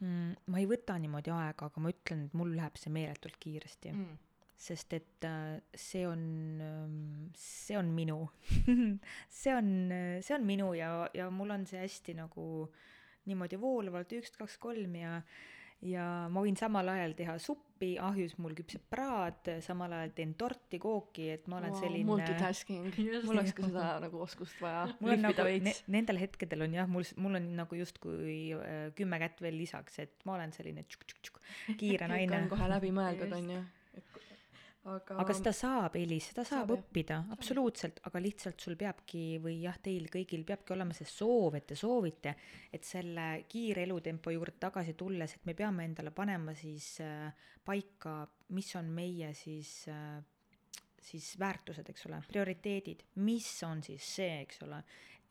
mm,. ma ei võta niimoodi aega, aga ma ütlen, et mul läheb see meeletult kiiresti mm sest et äh, see on, see on minu see on, see on minu ja, ja mul on see hästi nagu niimoodi voolavalt üks, kaks, kolm ja ja ma võin samal ajal teha suppi, ahjus mul küpseb praad, samal ajal teen torti, kooki, et ma olen wow, selline multitasking, mul oleks ka seda nagu oskust vaja mul on nagu ne, nendel hetkedel on jah, mul, mul on nagu justkui äh, kümme kätt veel lisaks, et ma olen selline tšuk-tšuk-tšuk kiire naine. on kohe läbi mõeldud, on ju aga aga seda saab, Elis, seda saab, saab õppida, absoluutselt, aga lihtsalt sul peabki või jah, teil kõigil peabki olema see soov, et te soovite, et selle kiire elutempo juurde tagasi tulles, et me peame endale panema siis äh, paika, mis on meie siis äh, siis väärtused, eks ole, prioriteedid, mis on siis see, eks ole,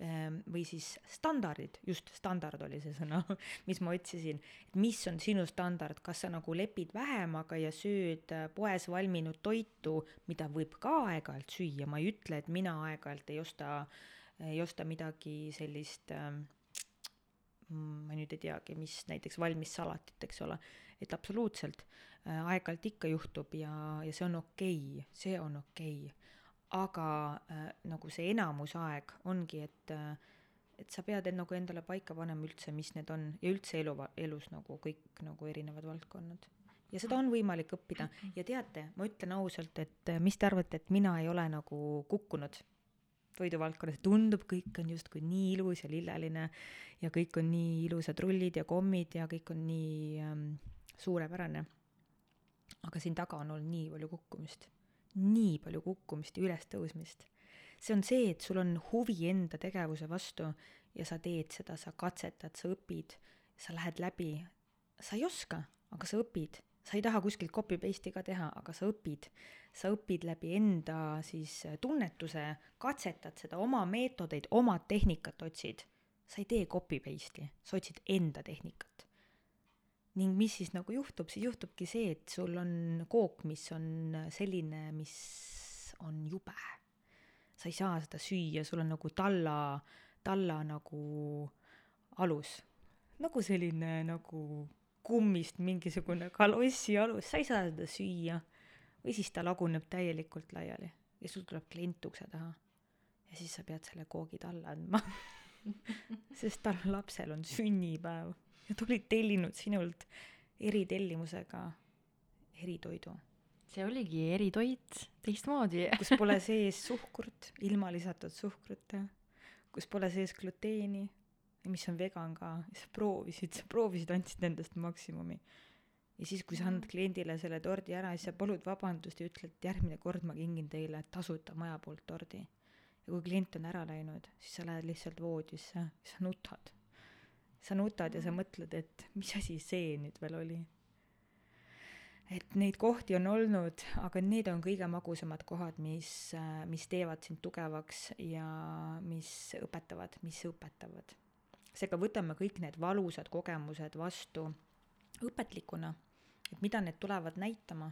või siis standardid, just standard oli see sõna, mis ma otsisin, et mis on sinu standard, kas sa nagu lepid vähemaga ja sööd äh, poes valminud toitu, mida võib ka aeg-ajalt süüa, ma ei ütle, et mina aeg-ajalt ei osta, ei osta midagi sellist äh, ma nüüd ei teagi, mis näiteks valmis salatit, eks ole, et absoluutselt äh, aeg-ajalt ikka juhtub ja, ja see on okei okay,, see on okei. okay aga äh, nagu see enamus aeg ongi, et äh, et sa pead end nagu endale paika panema üldse, mis need on ja üldse elu, elus nagu kõik nagu erinevad valdkonnad. ja seda on võimalik õppida ja teate, ma ütlen ausalt, et äh, mis te arvate, et mina ei ole nagu kukkunud toiduvaldkonnas, tundub, kõik on justkui nii ilus ja lilleline ja kõik on nii ilusad rullid ja kommid ja kõik on nii ähm, suurepärane. aga siin taga on olnud nii palju kukkumist nii palju kukkumist ja ülestõusmist. see on see, et sul on huvi enda tegevuse vastu ja sa teed seda, sa katsetad, sa õpid, sa lähed läbi, sa ei oska, aga sa õpid, sa ei taha kuskilt copy paste'i ka teha, aga sa õpid. sa õpid läbi enda siis tunnetuse, katsetad seda, oma meetodeid, oma tehnikat otsid. sa ei tee copy paste'i, sa otsid enda tehnikat ning mis siis nagu juhtub, siis juhtubki see, et sul on kook, mis on selline, mis on jube. sa ei saa seda süüa, sul on nagu talla, talla nagu alus. nagu selline nagu kummist mingisugune kalossi alus, sa ei saa seda süüa. või siis ta laguneb täielikult laiali ja sul tuleb klient ukse taha. ja siis sa pead selle koogi talle andma sest tal lapsel on sünnipäev Nad olid tellinud sinult eritellimusega eritoidu. see oligi eritoit, teistmoodi kus pole sees suhkrut, ilma lisatud suhkruta, kus pole sees gluteeni ja mis on vegan ka, sa proovisid, sa proovisid, andsid endast maksimumi. ja siis, kui sa annad kliendile selle tordi ära, siis sa palud vabandust ja ütled, et järgmine kord ma kingin teile tasuta maja poolt tordi. Ja kui klient on ära läinud, siis sa lähed lihtsalt voodisse, sa nutad. Sa nutad ja sa mõtled, et mis asi see nüüd veel oli. et neid kohti on olnud, aga need on kõige magusamad kohad, mis, mis teevad sind tugevaks ja mis õpetavad, mis õpetavad. seega võtame kõik need valusad kogemused vastu õpetlikuna, et mida need tulevad näitama,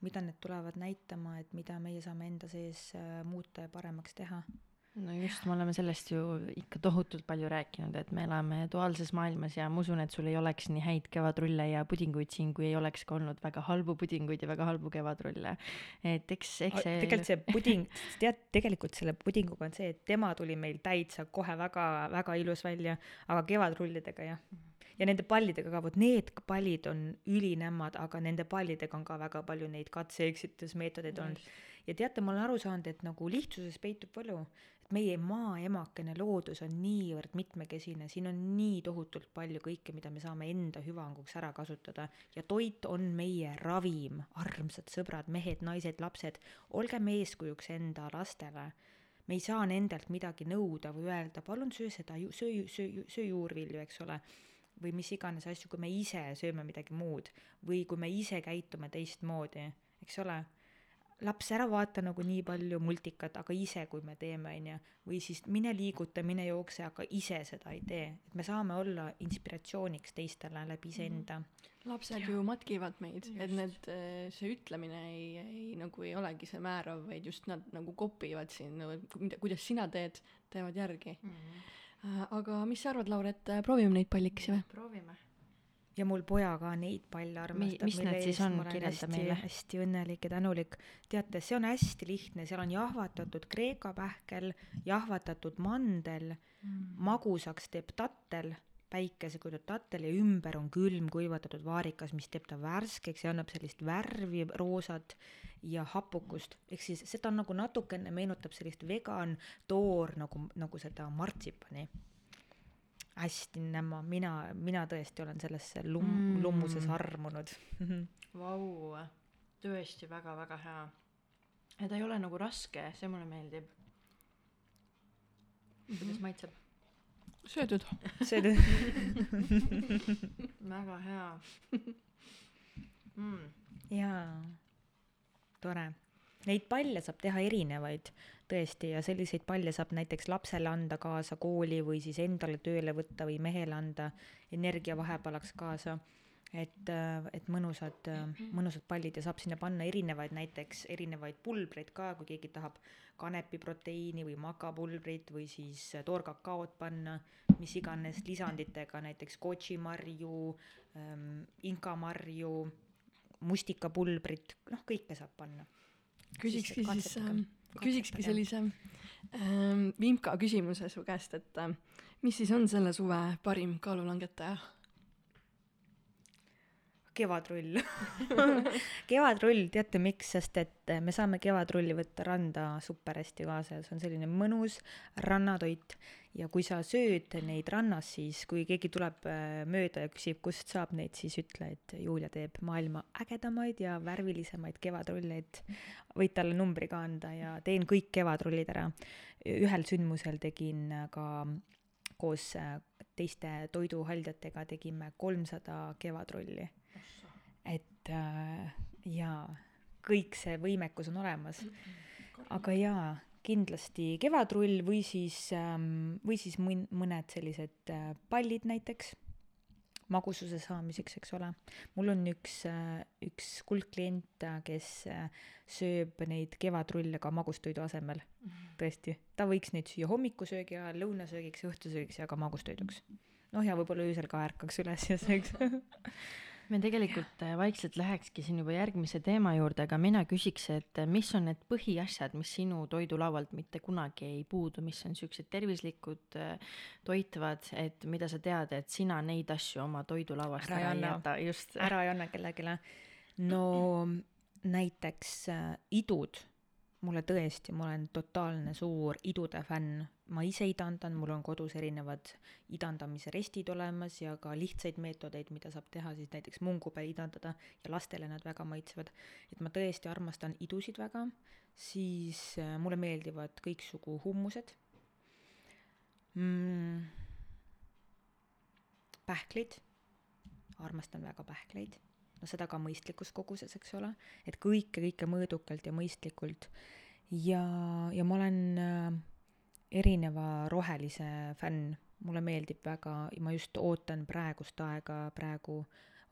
mida need tulevad näitama, et mida meie saame enda sees äh, muuta ja paremaks teha no just, me oleme sellest ju ikka tohutult palju rääkinud, et me elame duaalses maailmas ja ma usun, et sul ei oleks nii häid kevadrulle ja pudinguid siin, kui ei oleks ka olnud väga halbu pudinguid ja väga halbu kevadrulle. et eks, eks see tegelikult see puding, tead, tegelikult selle pudinguga on see, et tema tuli meil täitsa kohe väga-väga ilus välja, aga kevadrullidega jah ja nende pallidega ka, vot need pallid on ülinämmad, aga nende pallidega on ka väga palju neid katse-eksitusmeetodeid olnud. ja teate, ma olen aru saanud, et nagu lihtsuses peitub võlu. Meie maaemakene loodus on niivõrd mitmekesine, siin on nii tohutult palju kõike, mida me saame enda hüvanguks ära kasutada. Ja toit on meie ravim, armsad sõbrad, mehed, naised, lapsed, olgem eeskujuks enda lastele. me ei saa nendelt midagi nõuda või öelda, palun söö seda, söö, söö, söö juurvilju, eks ole või mis iganes asju, kui me ise sööme midagi muud või kui me ise käitume teistmoodi, eks ole laps, ära vaata nagu nii palju multikat, aga ise, kui me teeme, on ju, või siis mine liiguta, mine jookse, aga ise seda ei tee, et me saame olla inspiratsiooniks teistele läbi iseenda mm. -hmm. lapsed ja. ju matkivad meid, et need, eh, see ütlemine ei, ei nagu ei olegi see määrav, vaid just nad nagu kopivad sind nagu,, kuidas sina teed, teevad järgi mm. -hmm. Aga mis sa arvad, Laura, et eh, proovime neid pallikesi või? proovime ja mul poja ka neid palle armastab. mis need siis on, kirjelda meile. hästi õnnelik ja tänulik. teate, see on hästi lihtne, seal on jahvatatud kreeka pähkel, jahvatatud mandel mm., magusaks teeb tattel, päikesekujutud tattel ja ümber on külm kuivatatud vaarikas, mis teeb ta värskeks ja annab sellist värvi roosat ja hapukust, ehk siis seda nagu natukene meenutab sellist vegan toor nagu, nagu seda martsipani hästi nämma, mina, mina tõesti olen sellesse lum- mm., lummuses armunud Vau, tõesti väga-väga hea. ja ta ei ole nagu raske, see mulle meeldib. kuidas mm -hmm. maitseb? Söödud. söödud väga hea mm.. jaa, tore. Neid palle saab teha erinevaid tõesti, ja selliseid palle saab näiteks lapsele anda kaasa kooli või siis endale tööle võtta või mehele anda energiavahepalaks kaasa. Et, et mõnusad, mõnusad pallid ja saab sinna panna erinevaid, näiteks erinevaid pulbreid ka, kui keegi tahab kanepiproteiini või makapulbrit või siis toorkakaot panna, mis iganes lisanditega, näiteks kočimarju ähm,, inkamarju, mustikapulbrit, noh, kõike saab panna. küsikski siis, siis ähm, küsikski sellise ähm, vimka küsimuse su käest, et äh, mis siis on selle suve parim kaalulangetaja? Kevadrull kevadrull, teate miks, sest et me saame kevadrulli võtta randa super hästi kaasa ja see on selline mõnus rannatoit ja kui sa sööd neid rannas, siis kui keegi tuleb äh, mööda ja küsib, kust saab neid, siis ütle, et Julia teeb maailma ägedamaid ja värvilisemaid kevadrulleid. võid talle numbri ka anda ja teen kõik kevadrullid ära. ühel sündmusel tegin ka koos äh, teiste toiduhaldjatega tegime kolmsada kevadrulli. Et äh, jaa, kõik see võimekus on olemas. aga jaa kindlasti kevadrull või siis, ähm, või siis mõn-, mõned sellised äh, pallid näiteks magususe saamiseks, eks ole. mul on üks, äh, üks kuldklient, kes äh, sööb neid kevadrulle ka magustoidu asemel. Mhm. tõesti, ta võiks neid süüa hommikusöögi ajal, lõunasöögiks õhtusöögiks ja ka magustoiduks. noh, ja võib-olla öösel ka ärkaks üles ja sööks me tegelikult äh, vaikselt lähekski siin juba järgmise teema juurde, aga mina küsiks, et äh, mis on need põhiasjad, mis sinu toidulaualt mitte kunagi ei puudu, mis on siuksed tervislikud, äh, toitvad, et mida sa tead, et sina neid asju oma toidulauast ära, ära ei jäta, just. ära ei anna kellelegi. no näiteks idud mulle tõesti, ma olen totaalne suur idude fänn. Ma ise idandan, mul on kodus erinevad idandamise restid olemas ja ka lihtsaid meetodeid, mida saab teha siis näiteks mungu peal idandada ja lastele nad väga maitsevad. et ma tõesti armastan idusid väga, siis äh, mulle meeldivad kõiksugu hummused mm,. pähklid, armastan väga pähkleid no seda ka mõistlikus koguses, eks ole, et kõike, kõike mõõdukalt ja mõistlikult. ja, ja ma olen äh, erineva rohelise fänn, mulle meeldib väga, ma just ootan praegust aega, praegu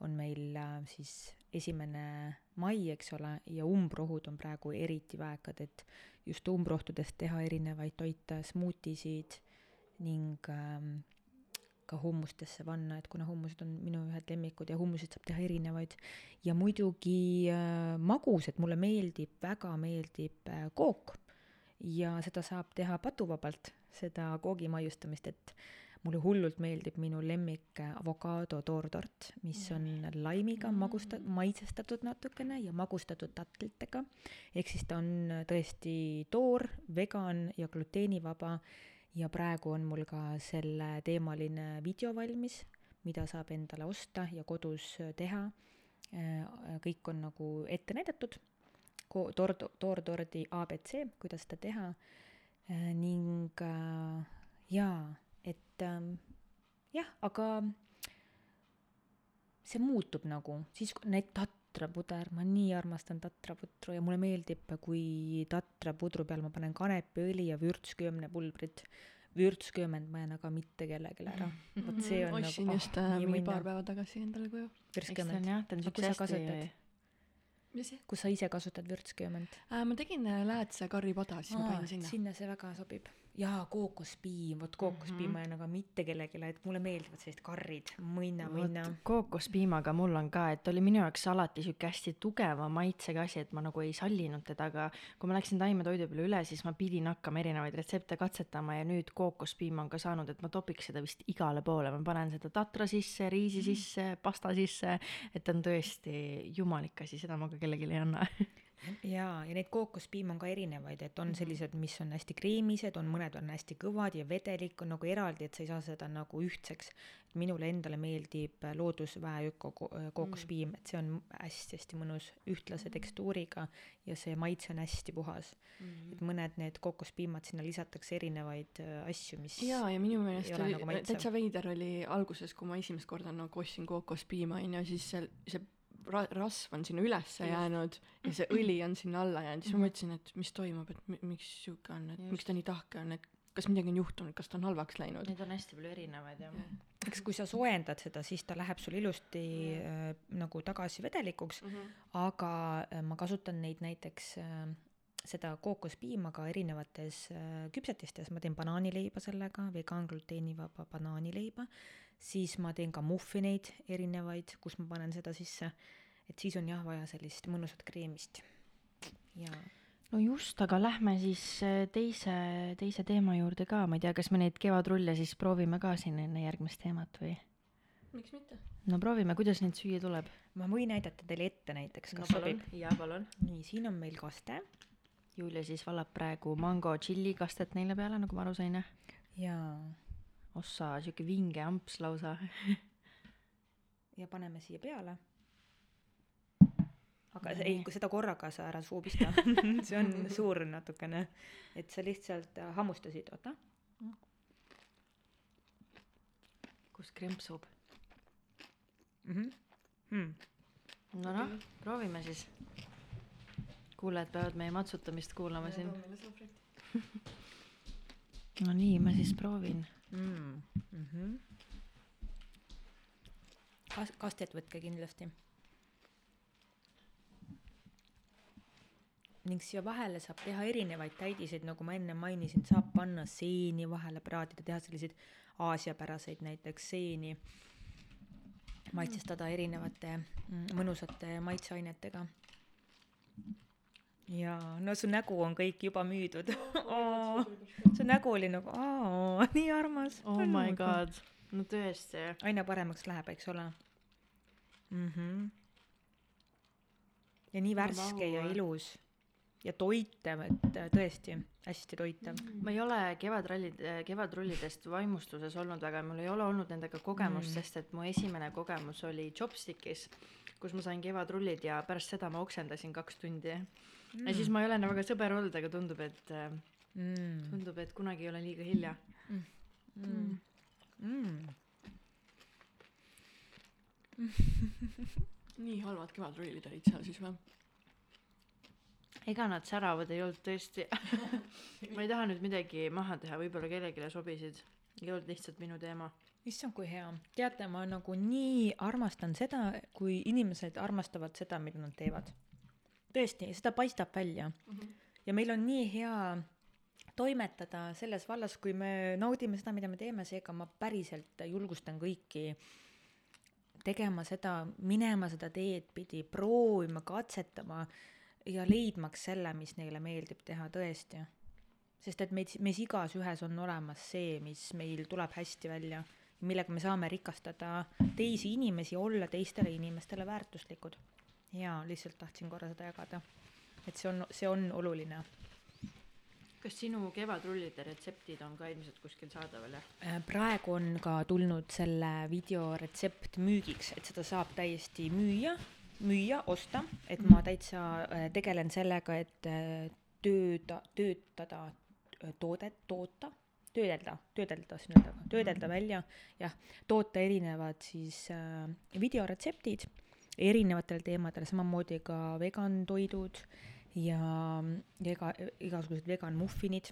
on meil äh, siis esimene mai, eks ole, ja umbrohud on praegu eriti väekad, et just umbrohtudest teha erinevaid toite, smuutisid ning ähm, ka hummustesse panna, et kuna hummused on minu ühed lemmikud ja hummuseid saab teha erinevaid. ja muidugi äh, magusad, mulle meeldib, väga meeldib äh, kook ja seda saab teha patuvabalt, seda koogi maiustamist, et mulle hullult meeldib minu lemmik avokaado toortort, mis on laimiga magusta-, maitsestatud natukene ja magustatud tatlitega. ehk siis ta on tõesti toor, vegan ja gluteenivaba ja praegu on mul ka selleteemaline video valmis, mida saab endale osta ja kodus teha. Äh, kõik on nagu ette näidatud, tord, toortordi abc, kuidas seda teha äh, ning äh, jaa, et ähm, jah, aga see muutub nagu, siis need tatrapuder, ma nii armastan tatraputru ja mulle meeldib, kui tatrapudru peal ma panen kanepiõli ja vürtsköömnepulbrit. vürtsköömend ma jään aga mitte kellelegi ära. vot see on ostsin nagu, just äh, mingi paar päeva tagasi endale koju. vürtsköömend. siukse hästi mis see? Kus sa ise kasutad vürtsköömend äh,? ma tegin äh, läätse karripada, siis ma panin sinna. sinna see väga sobib jaa, kookospiim, vot kookospiim ma jään aga mitte kellelegi, et mulle meeldivad sellised karrid, mõnna, mõnna. kookospiimaga mul on ka, et oli minu jaoks alati sihuke hästi tugeva maitsega asi, et ma nagu ei sallinud teda, aga kui ma läksin taimetoidu peale üle, siis ma pidin hakkama erinevaid retsepte katsetama ja nüüd kookospiim on ka saanud, et ma topiks seda vist igale poole, ma panen seda tatra sisse, riisi sisse, pasta sisse, et ta on tõesti jumalik asi, seda ma ka kellelegi ei anna. jaa, ja neid kookospiim on ka erinevaid, et on sellised, mis on hästi kreemised, on mõned on hästi kõvad ja vedelik on nagu eraldi, et sa ei saa seda nagu ühtseks. minule endale meeldib loodusväe öko ko- kookospiim, et see on hästi-hästi mõnus ühtlase tekstuuriga ja see maitse on hästi puhas. et mõned need kookospiimad, sinna lisatakse erinevaid äh, asju, mis jaa, ja minu meelest oli nagu täitsa veider oli alguses, kui ma esimest korda nagu ostsin kookospiima onju, siis seal see ra-, rasv on sinna ülesse jäänud ja see õli on sinna alla jäänud, siis ma mõtlesin, et mis toimub, et mi- miks sihuke on, et Just. miks ta nii tahke on, et kas midagi on juhtunud, kas ta on halvaks läinud. Neid on hästi palju erinevaid ja eks kui sa soojendad seda, siis ta läheb sul ilusti äh, nagu tagasi vedelikuks, aga äh, ma kasutan neid näiteks äh, seda kookospiima ka erinevates äh, küpsetistes, ma teen banaanileiba sellega, vegan gluteenivaba banaanileiba, siis ma teen ka muffineid erinevaid, kus ma panen seda sisse, et siis on jah vaja sellist mõnusat kreemist. ja no just, aga lähme siis äh, teise, teise teema juurde ka, ma ei tea, kas me neid kevadrulle siis proovime ka siin enne järgmist teemat või? miks mitte? no proovime, kuidas neid süüa tuleb. ma võin näidata teile ette näiteks, kas sobib. jaa, palun. nii, siin on meil kaste Julia siis valab praegu mango tšilli kastet neile peale, nagu ma aru sain, jah? ja, ossa, sihuke vinge amps lausa. ja paneme siia peale. aga see, ei, kui seda korraga sa ära suu pista, see on suur natukene, et sa lihtsalt äh, hammustasid, oota. kus krempsub? Mm -hmm. no noh, proovime siis. kuulajad peavad meie matsutamist kuulama siin. no nii, ma siis proovin. Mm -hmm. Kas-, kastet võtke kindlasti. ning siia vahele saab teha erinevaid täidiseid, nagu ma enne mainisin, saab panna seeni vahele praadida, teha selliseid aasiapäraseid näiteks seeni, maitsestada erinevate mm, mõnusate maitseainetega. jaa, no su nägu on kõik juba müüdud su nägu oli nagu aa, nii armas. oh my. god, no tõesti. aina paremaks läheb, eks ole mm. -hmm. ja nii värske ja vau. ilus ja toitev, et äh, tõesti hästi toitev. ma ei ole kevadrallid, kevadrullidest vaimustuses olnud väga, mul ei ole olnud nendega kogemust Mm. mm., sest et mu esimene kogemus oli Chopstickis, kus ma sain kevadrullid ja pärast seda ma oksendasin kaks tundi mm.. ja siis ma ei ole enam väga sõber olnud, aga tundub, et äh, mm. tundub, et kunagi ei ole liiga hilja. Mm. Mm. nii halvad kevadrullid olid seal siis või? ega nad säravad ei olnud tõesti. ma ei taha nüüd midagi maha teha, võib-olla kellelegi sobisid, ei olnud lihtsalt minu teema. issand, kui hea. teate, ma nagu nii armastan seda, kui inimesed armastavad seda, mida nad teevad. tõesti, seda paistab välja mm. -hmm. ja meil on nii hea toimetada selles vallas, kui me naudime seda, mida me teeme, seega ma päriselt julgustan kõiki tegema seda, minema seda teed pidi, proovima, katsetama ja leidmaks selle, mis neile meeldib teha tõesti. sest et meid, meis igas ühes on olemas see, mis meil tuleb hästi välja, millega me saame rikastada teisi inimesi, olla teistele inimestele väärtuslikud. jaa, lihtsalt tahtsin korra seda jagada. et see on, see on oluline. kas sinu kevadrullide retseptid on ka ilmselt kuskil saadaval, jah? Äh, praegu on ka tulnud selle video retsept müügiks, et seda saab täiesti müüa, müüa, osta, et ma täitsa äh, tegelen sellega, et äh, tööda, töötada toodet, toota, töödelda, töödelda siin öelda, töödelda välja, jah, toota erinevad siis äh, videoretseptid erinevatel teemadel, samamoodi ka vegan toidud ja, ega, igasugused vegan muffinid,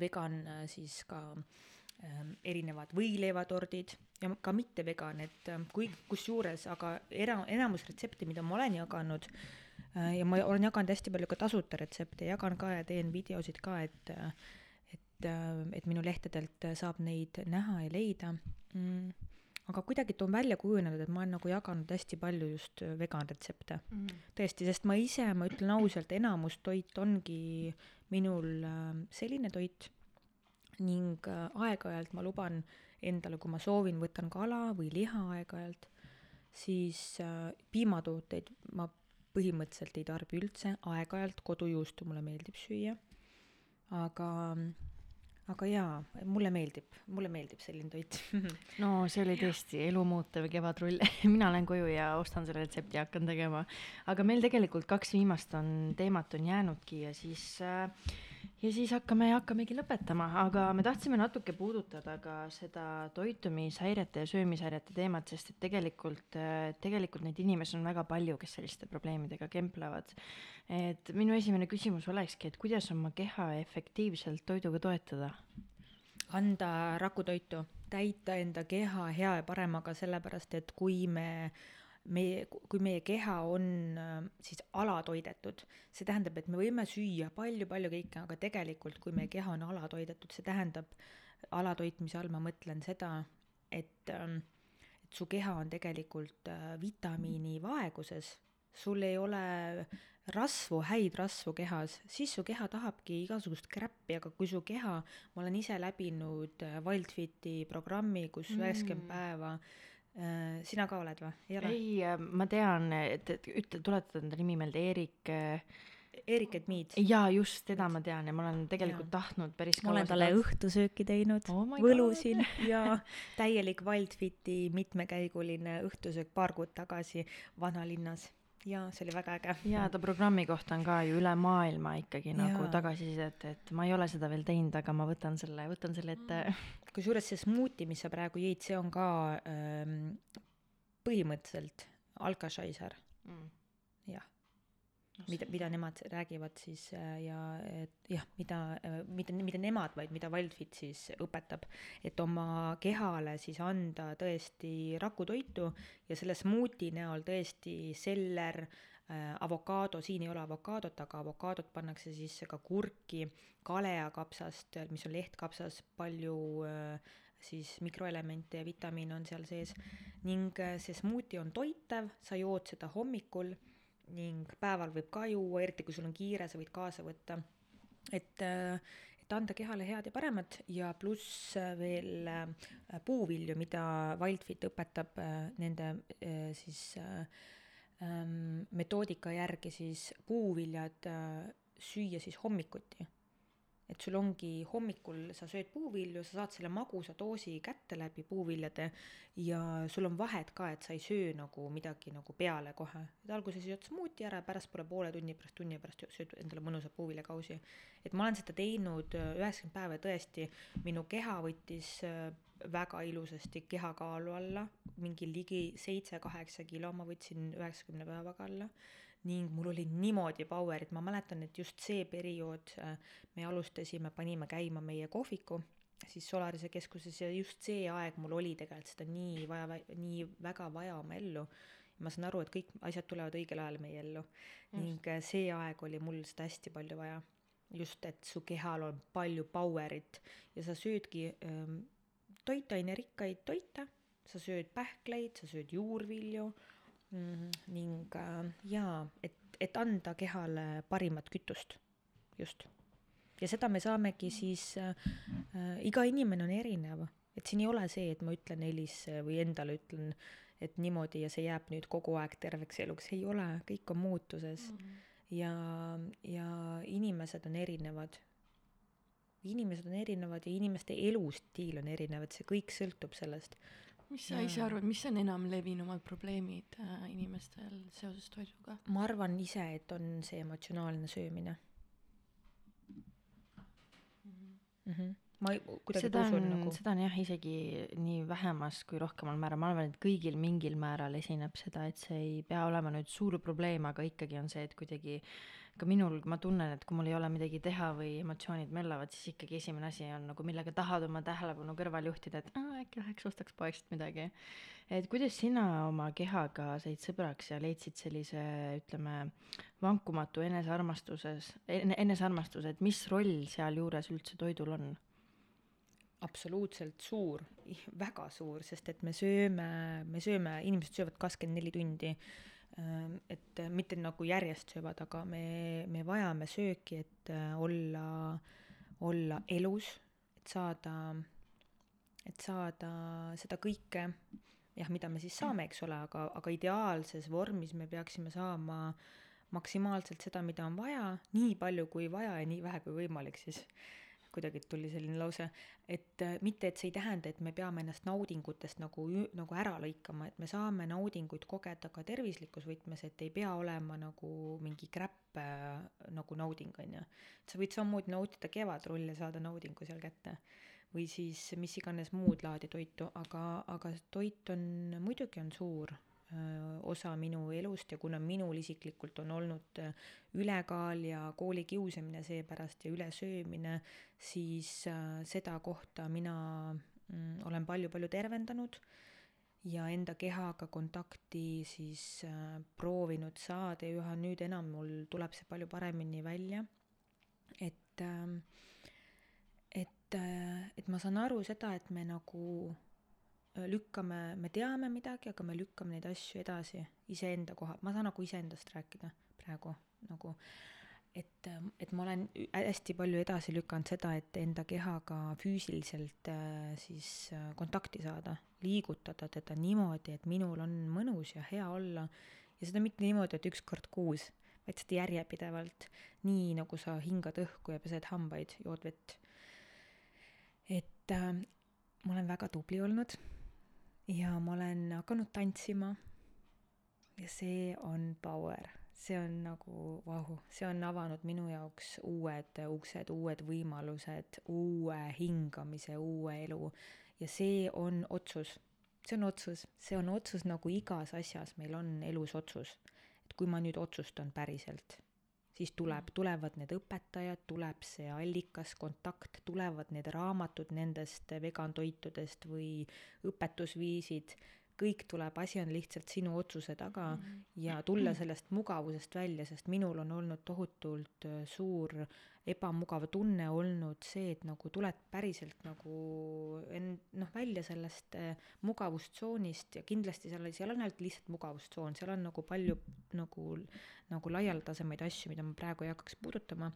vegan äh, siis ka ähm, erinevad võileivatordid ja ka mitte vegan, et ähm, kui, kusjuures aga era-, enamus retsepte, mida ma olen jaganud äh, ja ma olen jaganud hästi palju ka tasuta retsepte, jagan ka ja teen videosid ka, et äh, et et minu lehtedelt saab neid näha ja leida. Mm aga kuidagi on välja kujunenud, et ma olen nagu jaganud hästi palju just veganretsepte mm. -hmm. tõesti, sest ma ise, ma ütlen ausalt, enamus toit ongi minul äh, selline toit ning äh, aeg-ajalt ma luban endale, kui ma soovin, võtan kala või liha aeg-ajalt, siis äh, piimatooteid ma põhimõtteliselt ei tarbi üldse, aeg-ajalt kodujuustu mulle meeldib süüa, aga aga jaa, mulle meeldib, mulle meeldib selline toit no see oli tõesti elumuutev kevadrull mina lähen koju ja ostan selle retsepti ja hakkan tegema. aga meil tegelikult kaks viimast on, teemat on jäänudki ja siis äh, ja siis hakkame, hakkamegi lõpetama, aga me tahtsime natuke puudutada ka seda toitumishäirete ja söömishäirete teemat, sest et tegelikult, äh, tegelikult neid inimesi on väga palju, kes selliste probleemidega kemplevad et minu esimene küsimus olekski, et kuidas oma keha efektiivselt toiduga toetada? anda rakutoitu, täita enda keha hea ja paremaga, sellepärast et kui me meie, kui meie keha on äh, siis alatoidetud, see tähendab, et me võime süüa palju-palju kõike, aga tegelikult, kui meie keha on alatoidetud, see tähendab, alatoitmise all ma mõtlen seda, et, ähm, et su keha on tegelikult äh, vitamiinivaeguses, sul ei ole rasvu, häid rasvu kehas, siis su keha tahabki igasugust kräppi, aga kui su keha, ma olen ise läbinud äh, Wildfiti programmi, kus mm. üheksakümmend mm. päeva sina ka oled või? ei ole? ei, äh, ma tean, et, et ütle, tuletad enda nimi meelde, Eerik Erik Edmiid. jaa, just, teda ma tean ja ma olen tegelikult ja. tahtnud päris ma olen talle õhtusööki teinud oh, võlusin ja täielik Wildfiti mitmekäiguline õhtusöök paar kuud tagasi vanalinnas jaa, see oli väga äge. jaa, ta programmi kohta on ka ju üle maailma ikkagi nagu tagasisidet, et ma ei ole seda veel teinud, aga ma võtan selle, võtan selle ette. Kusjuures see smuuti, mis sa praegu jõid, see on ka ähm, põhimõtteliselt alkašaiser mm. Mida, mida nemad räägivad siis äh, ja et jah, mida, äh, mitte, mitte nemad, vaid mida Wildfit siis õpetab, et oma kehale siis anda tõesti rakutoitu ja selle smuuti näol tõesti seller äh,, avokaado, siin ei ole avokaadot, aga avokaadot pannakse sisse ka kurki, kaleakapsast, mis on lehtkapsas, palju äh, siis mikroelemente ja vitamiine on seal sees ning äh, see smuuti on toitev, sa jood seda hommikul ning päeval võib ka juua, eriti kui sul on kiire, sa võid kaasa võtta. et, äh, et anda kehale head ja paremat ja pluss äh, veel äh, puuvilju, mida Wildfit õpetab nende siis ähm, metoodika järgi siis puuviljad süüa siis hommikuti et sul ongi hommikul, sa sööd puuvilju, sa saad selle magusa doosi kätte läbi puuviljade ja sul on vahet ka, et sa ei söö nagu midagi nagu peale kohe. et alguses jood smuuti ära, pärastpoole poole tunni pärast, tunni pärast sööd endale mõnusa puuviljakausi. et ma olen seda teinud äh, üheksakümmend päeva ja tõesti, minu keha võttis äh, väga ilusasti kehakaalu alla, mingi ligi seitse-kaheksa kilo ma võtsin üheksakümne päevaga alla ning mul oli niimoodi power'it, ma mäletan, et just see periood äh, me alustasime, panime käima meie kohviku siis Solarise keskuses ja just see aeg mul oli tegelikult seda nii vaja, nii väga vaja oma ellu. ma saan aru, et kõik asjad tulevad õigel ajal meie ellu just. ning äh, see aeg oli mul seda hästi palju vaja. just, et su kehal on palju power'it ja sa söödki ähm, toitainerikkaid toite, sa sööd pähkleid, sa sööd juurvilju. Mm, ning äh, jaa, et, et anda kehale parimat kütust, just. ja seda me saamegi siis äh,, äh, iga inimene on erinev, et siin ei ole see, et ma ütlen Elisse või endale ütlen, et niimoodi ja see jääb nüüd kogu aeg terveks eluks, ei ole, kõik on muutuses. Mm. -hmm. ja, ja inimesed on erinevad inimesed on erinevad ja inimeste elustiil on erinev, et see kõik sõltub sellest mis sa ise arvad, mis on enamlevinumad probleemid äh, inimestel seoses toiduga? ma arvan ise, et on see emotsionaalne söömine mm. -hmm. ma kuidagi seda on nagu... seda on jah, isegi nii vähemas kui rohkemal määral, ma arvan, et kõigil mingil määral esineb seda, et see ei pea olema nüüd suur probleem, aga ikkagi on see, et kuidagi äh, ka minul, ma tunnen, et kui mul ei ole midagi teha või emotsioonid möllavad, siis ikkagi esimene asi on nagu, millega tahad oma tähelepanu kõrvale juhtida, et aa, äkki läheks ostaks poest midagi. et kuidas sina oma kehaga said sõbraks ja leidsid sellise, ütleme, vankumatu enesearmastuses, enesearmastuse, et mis roll sealjuures üldse toidul on? absoluutselt suur, väga suur, sest et me sööme, me sööme, inimesed söövad kakskümmend neli tundi. Ähm, et mitte nagu järjest söövad, aga me, me vajame sööki, et äh, olla, olla elus, et saada, et saada seda kõike, jah, mida me siis saame, eks ole, aga, aga ideaalses vormis me peaksime saama maksimaalselt seda, mida on vaja, nii palju kui vaja ja nii vähe kui võimalik siis kuidagi tuli selline lause, et äh, mitte, et see ei tähenda, et me peame ennast naudingutest nagu, nagu ära lõikama, et me saame naudinguid kogeda ka tervislikus võtmes, et ei pea olema nagu mingi kräpp äh, nagu nauding, on ju. sa võid samamoodi nautida kevadrulli ja saada naudingu seal kätte. või siis mis iganes muud laadi toitu, aga, aga toit on, muidugi on suur osa minu elust ja kuna minul isiklikult on olnud ülekaal ja koolikiusamine seepärast ja ülesöömine, siis seda kohta mina mm, olen palju-palju tervendanud ja enda kehaga kontakti siis proovinud saada ja üha nüüd enam mul tuleb see palju paremini välja. et, et, et ma saan aru seda, et me nagu lükkame, me teame midagi, aga me lükkame neid asju edasi iseenda koha, ma saan nagu iseendast rääkida praegu nagu, et, et ma olen hästi palju edasi lükanud seda, et enda kehaga füüsiliselt äh, siis äh, kontakti saada, liigutada teda niimoodi, et minul on mõnus ja hea olla ja seda mitte niimoodi, et üks kord kuus, vaid seda järjepidevalt, nii nagu sa hingad õhku ja pesed hambaid, jood vett. et äh, ma olen väga tubli olnud ja ma olen hakanud tantsima. ja see on power, see on nagu vau, see on avanud minu jaoks uued uksed, uued võimalused, uue hingamise, uue elu ja see on otsus. see on otsus, see on otsus nagu igas asjas meil on elus otsus. et kui ma nüüd otsustan päriselt siis tuleb, tulevad need õpetajad, tuleb see allikas, kontakt, tulevad need raamatud nendest vegantoitudest või õpetusviisid, kõik tuleb, asi on lihtsalt sinu otsuse taga mm -hmm. ja tulla sellest mugavusest välja, sest minul on olnud tohutult äh, suur ebamugav tunne olnud see, et nagu tuled päriselt nagu en-, noh, välja sellest äh, mugavustsoonist ja kindlasti seal, seal on ainult lihtsalt mugavustsoon, seal on nagu palju nagu, nagu laialdasemaid asju, mida ma praegu ei hakkaks puudutama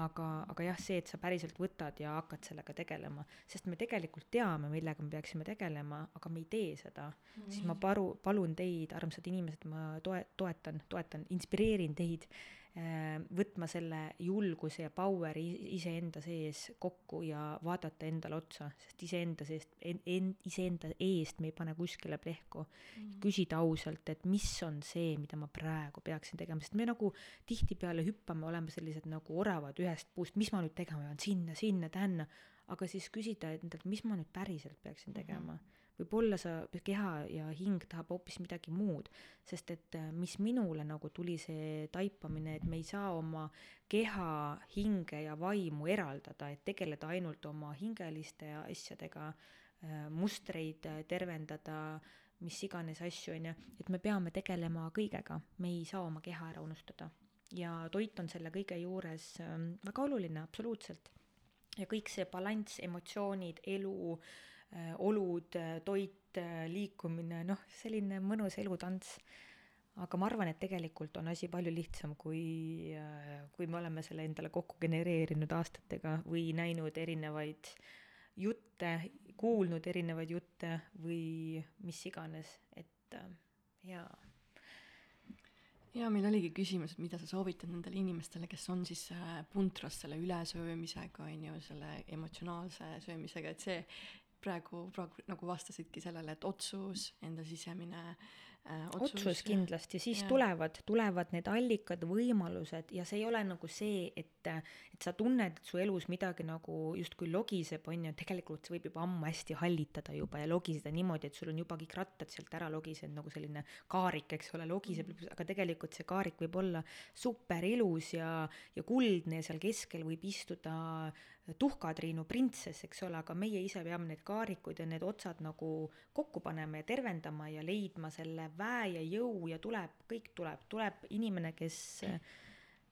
aga, aga jah, see, et sa päriselt võtad ja hakkad sellega tegelema, sest me tegelikult teame, millega me peaksime tegelema, aga me ei tee seda mm, -hmm. siis ma paru, palun teid, armsad inimesed, ma toe-, toetan, toetan, inspireerin teid võtma selle julguse ja power'i iseenda sees kokku ja vaadata endale otsa, sest iseenda seest en,, en, iseenda eest me ei pane kuskile plehku mm. -hmm. küsida ausalt, et mis on see, mida ma praegu peaksin tegema, sest me nagu tihtipeale hüppame, oleme sellised nagu oravad ühest puust, mis ma nüüd tegema pean, sinna, sinna, tänna, aga siis küsida endalt, mis ma nüüd päriselt peaksin tegema mm. -hmm võib-olla sa, keha ja hing tahab hoopis midagi muud, sest et äh, mis minule nagu tuli see taipamine, et me ei saa oma keha, hinge ja vaimu eraldada, et tegeleda ainult oma hingeliste asjadega, äh, mustreid äh, tervendada, mis iganes asju, on ju, et me peame tegelema kõigega, me ei saa oma keha ära unustada. ja toit on selle kõige juures ähm, väga oluline, absoluutselt. ja kõik see balanss, emotsioonid, elu äh,, olud, äh, toit, äh, liikumine, noh, selline mõnus elutants. aga ma arvan, et tegelikult on asi palju lihtsam, kui, kui me oleme selle endale kokku genereerinud aastatega või näinud erinevaid jutte, kuulnud erinevaid jutte või mis iganes, et jaa. Ja meil oligi küsimus, et mida sa soovitad nendele inimestele, kes on siis puntras selle ülesöömisega, on ju, selle emotsionaalse söömisega, et see praegu, praegu nagu vastasidki sellele, et otsus, enda sisemine äh, otsus, otsus kindlasti, siis ja. tulevad, tulevad need allikad, võimalused ja see ei ole nagu see, et, et sa tunned, et su elus midagi nagu justkui logiseb, on ju, tegelikult see võib juba ammu hästi hallitada juba ja logiseda niimoodi, et sul on juba kõik rattad sealt ära logisenud, nagu selline kaarik, eks ole, logiseb mm, -hmm. aga tegelikult see kaarik võib olla super ilus ja, ja kuldne ja seal keskel võib istuda tuhkatriinu printsess, eks ole, aga meie ise peame need kaarikud ja need otsad nagu kokku panema ja tervendama ja leidma selle väe ja jõu ja tuleb, kõik tuleb, tuleb inimene, kes,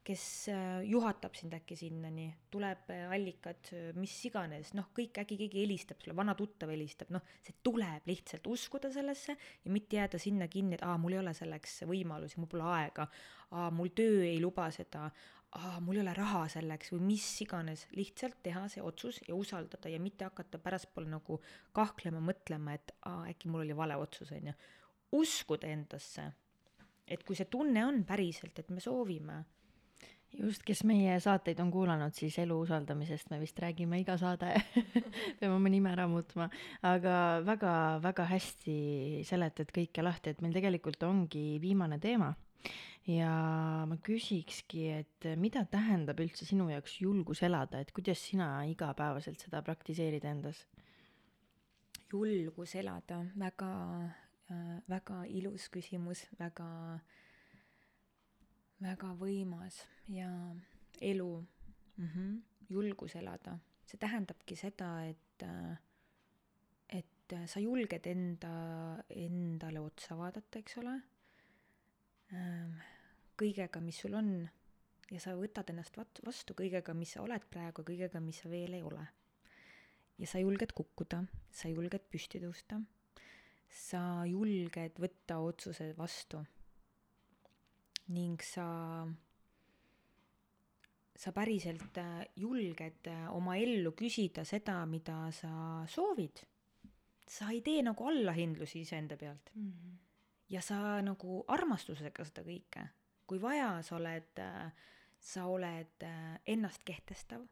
kes äh, juhatab sind äkki sinnani, tuleb äh, allikad, äh, mis iganes, noh, kõik äkki keegi helistab sulle, vana tuttav helistab, noh, see tuleb lihtsalt uskuda sellesse ja mitte jääda sinna kinni, et aa, mul ei ole selleks võimalusi, mul pole aega, aa, mul töö ei luba seda, aa, mul ei ole raha selleks või mis iganes, lihtsalt teha see otsus ja usaldada ja mitte hakata pärastpoole nagu kahklema, mõtlema, et aa, äkki mul oli vale otsus, on ju. uskuda endasse, et kui see tunne on päriselt, et me soovime just, kes meie saateid on kuulanud, siis elu usaldamisest me vist räägime iga saade peame oma nime ära muutma, aga väga-väga hästi seletad kõike lahti, et meil tegelikult ongi viimane teema. Ja ma küsikski, et mida tähendab üldse sinu jaoks julgus elada, et kuidas sina igapäevaselt seda praktiseerid endas? julgus elada, väga äh,, väga ilus küsimus, väga äh, väga võimas ja elu. Mm, -hmm, julgus elada, see tähendabki seda, et, et sa julged enda, endale otsa vaadata, eks ole, kõigega, mis sul on, ja sa võtad ennast vastu kõigega, mis sa oled praegu, kõigega, mis sa veel ei ole. ja sa julged kukkuda, sa julged püsti tõusta, sa julged võtta otsuse vastu ning sa, sa päriselt äh, julged äh, oma ellu küsida seda, mida sa soovid. sa ei tee nagu allahindlusi iseenda pealt mm. -hmm. ja sa nagu armastusega seda kõike, kui vaja, sa oled, äh, sa oled ennast kehtestav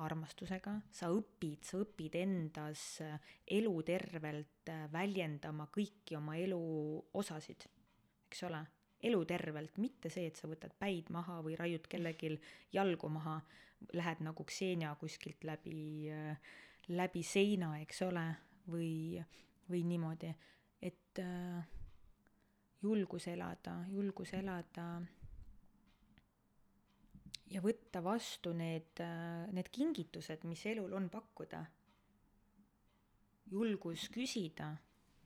armastusega, sa õpid, sa õpid endas elutervelt väljendama kõiki oma elu osasid, eks ole? Elutervelt, mitte see, et sa võtad päid maha või raiud kellelgi jalgu maha, lähed nagu Xenia kuskilt läbi, läbi seina, eks ole, või, või niimoodi, et äh, julgus elada, julgus elada ja võtta vastu need, need kingitused, mis elul on pakkuda. julgus küsida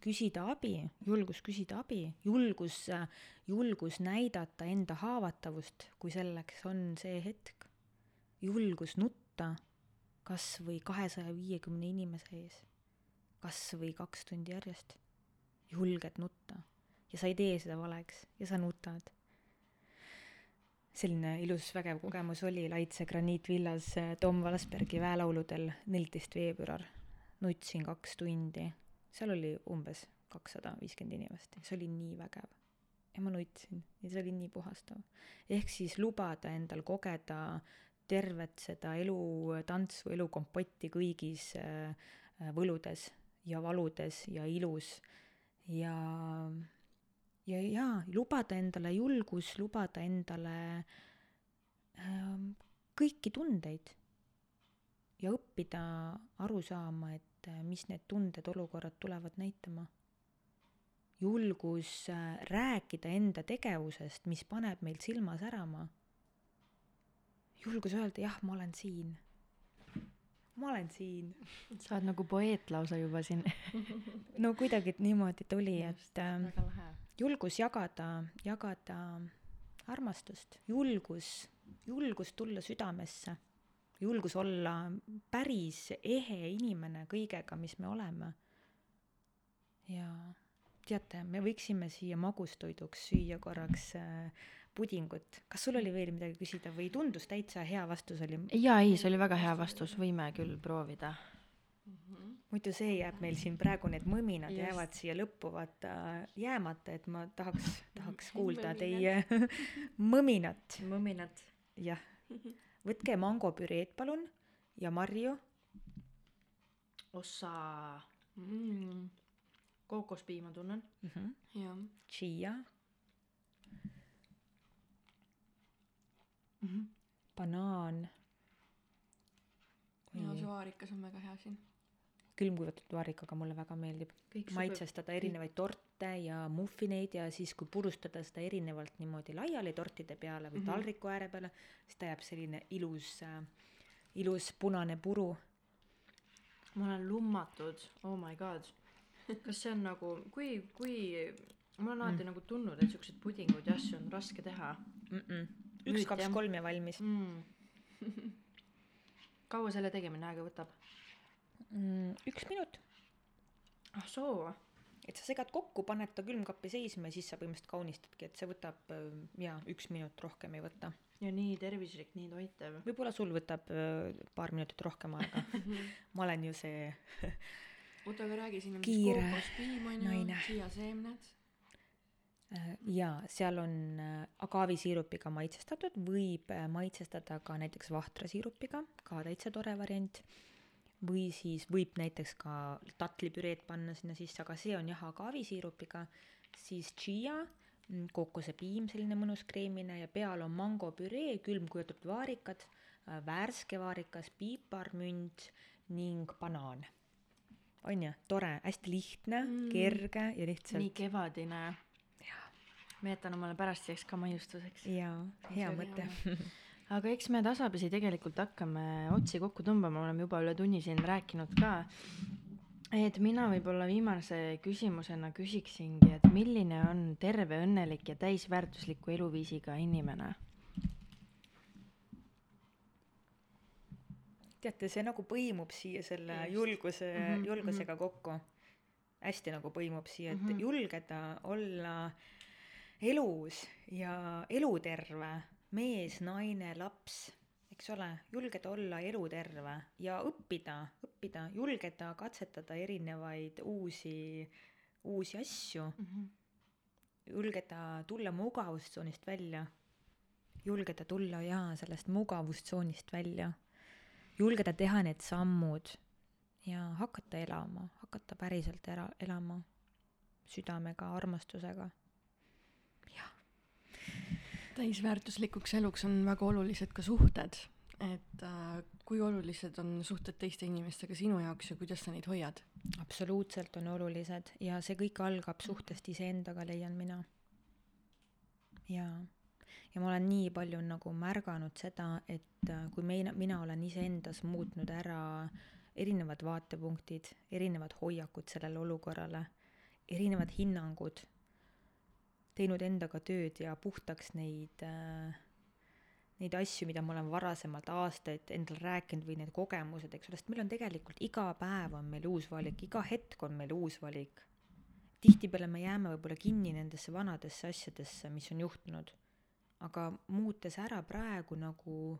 küsida abi, julgus küsida abi, julgus, julgus näidata enda haavatavust, kui selleks on see hetk. julgus nutta kas või kahesaja viiekümne inimese ees, kas või kaks tundi järjest. julged nutta ja sa ei tee seda valeks ja sa nutad. selline ilus vägev kogemus oli Laitse graniitvillas Tom Valsbergi väelauludel neliteist veebruar. nutsin kaks tundi seal oli umbes kakssada viiskümmend inimest, see oli nii vägev. ja ma nutsin ja see oli nii puhastav. ehk siis lubada endal kogeda tervet seda elu tantsu, elu kompotti kõigis äh, võludes ja valudes ja ilus ja ja jaa, lubada endale julgus, lubada endale äh, kõiki tundeid ja õppida aru saama, et äh, mis need tunded, olukorrad tulevad näitama. julgus äh, rääkida enda tegevusest, mis paneb meil silma särama. julgus öelda jah, ma olen siin. ma olen siin. sa oled nagu poeet lausa juba siin no kuidagi niimoodi tuli, et äh, julgus jagada, jagada armastust, julgus, julgus tulla südamesse julgus olla päris ehe inimene kõigega, mis me oleme. ja teate, me võiksime siia magustoiduks süüa korraks äh, pudingut. kas sul oli veel midagi küsida või tundus täitsa hea vastus oli? jaa, ei, see oli väga hea vastus, võime küll proovida mm. -hmm. Muidu see jääb meil siin praegu, need mõminad Just. jäävad siia lõppu vaata jäämata, et ma tahaks, tahaks kuulda teie mõminat. mõminat. jah võtke mangopüreed palun ja marju. ossa mm. kookospiima tunnen mm. -hmm. jah. Chia mm. -hmm. banaan. ja see vaarikas on väga hea siin külmkuivatatud vaarikaga mulle väga meeldib. maitsestada erinevaid torte ja muffineid ja siis, kui purustada seda erinevalt niimoodi laiali tortide peale või mm -hmm. taldriku ääre peale, siis ta jääb selline ilus äh,, ilus punane puru. ma olen lummatud, oh my god. kas see on nagu, kui, kui, ma olen alati mm. nagu tundnud, et siukseid pudinguid ja asju on raske teha mm. -mm üks, kaks kolm ja valmis mm. kaua selle tegemine aega võtab? mm,. üks minut, ah soo. et sa segad kokku, paned ta külmkappi seisma ja siis sa põhimõtteliselt kaunistadki, et see võtab jaa, üks minut rohkem ei võta. ja nii tervislik, nii toitev. võib-olla sul võtab paar minutit rohkem aega. ma olen ju see oota, aga räägi, siin on Kiire vist kookospiim on ju siiaseemned. Äh, jaa, seal on äh, agaavisiirupiga maitsestatud, võib äh, maitsestada ka näiteks vahtrasiirupiga, ka täitsa tore variant. Või siis võib näiteks ka tatlipüreed panna sinna sisse, aga see on jah agaavisiirupiga, siis chia, kookosepiim, selline mõnus kreemine ja peal on mangopüree, külmkuivatatud vaarikad, värske vaarikas, piiparmünt ning banaan. on ju, tore, hästi lihtne Mm. mm., kerge ja lihtsalt nii kevadine. ma jätan omale pärastiseks ka maiustuseks. jaa, hea mõte. aga eks me tasapisi tegelikult hakkame otsi kokku tõmbama, oleme juba üle tunni siin rääkinud ka. et mina võib-olla viimase küsimusena küsiksingi, et milline on terve, õnnelik ja täisväärtusliku eluviisiga inimene? teate, see nagu põimub siia selle Just. julguse mm, Mhm, -hmm, julgusega kokku. hästi nagu põimub siia, et mm Mhm. -hmm. julgeda olla elus ja eluterve mees, naine, laps, eks ole, julgeda olla eluterve ja õppida, õppida, julgeda katsetada erinevaid uusi, uusi asju, julgeda tulla mugavustsoonist välja, julgeda tulla jaa sellest mugavustsoonist välja, julgeda teha need sammud ja hakata elama, hakata päriselt era-, elama südamega, armastusega. Täisväärtuslikuks eluks on väga olulised ka suhted, et äh, kui olulised on suhted teiste inimestega sinu jaoks ja kuidas sa neid hoiad? absoluutselt on olulised ja see kõik algab suhtest iseendaga, leian mina. jaa, ja ma olen nii palju nagu märganud seda, et äh, kui meina, mina olen iseendas muutnud ära erinevad vaatepunktid, erinevad hoiakud sellele olukorrale, erinevad hinnangud, teinud endaga tööd ja puhtaks neid äh, neid asju, mida ma olen varasemalt aastaid endale rääkinud või need kogemused, eks ole, sest meil on tegelikult iga päev on meil uus valik, iga hetk on meil uus valik. tihtipeale me jääme võib-olla kinni nendesse vanadesse asjadesse, mis on juhtunud. aga muutes ära praegu nagu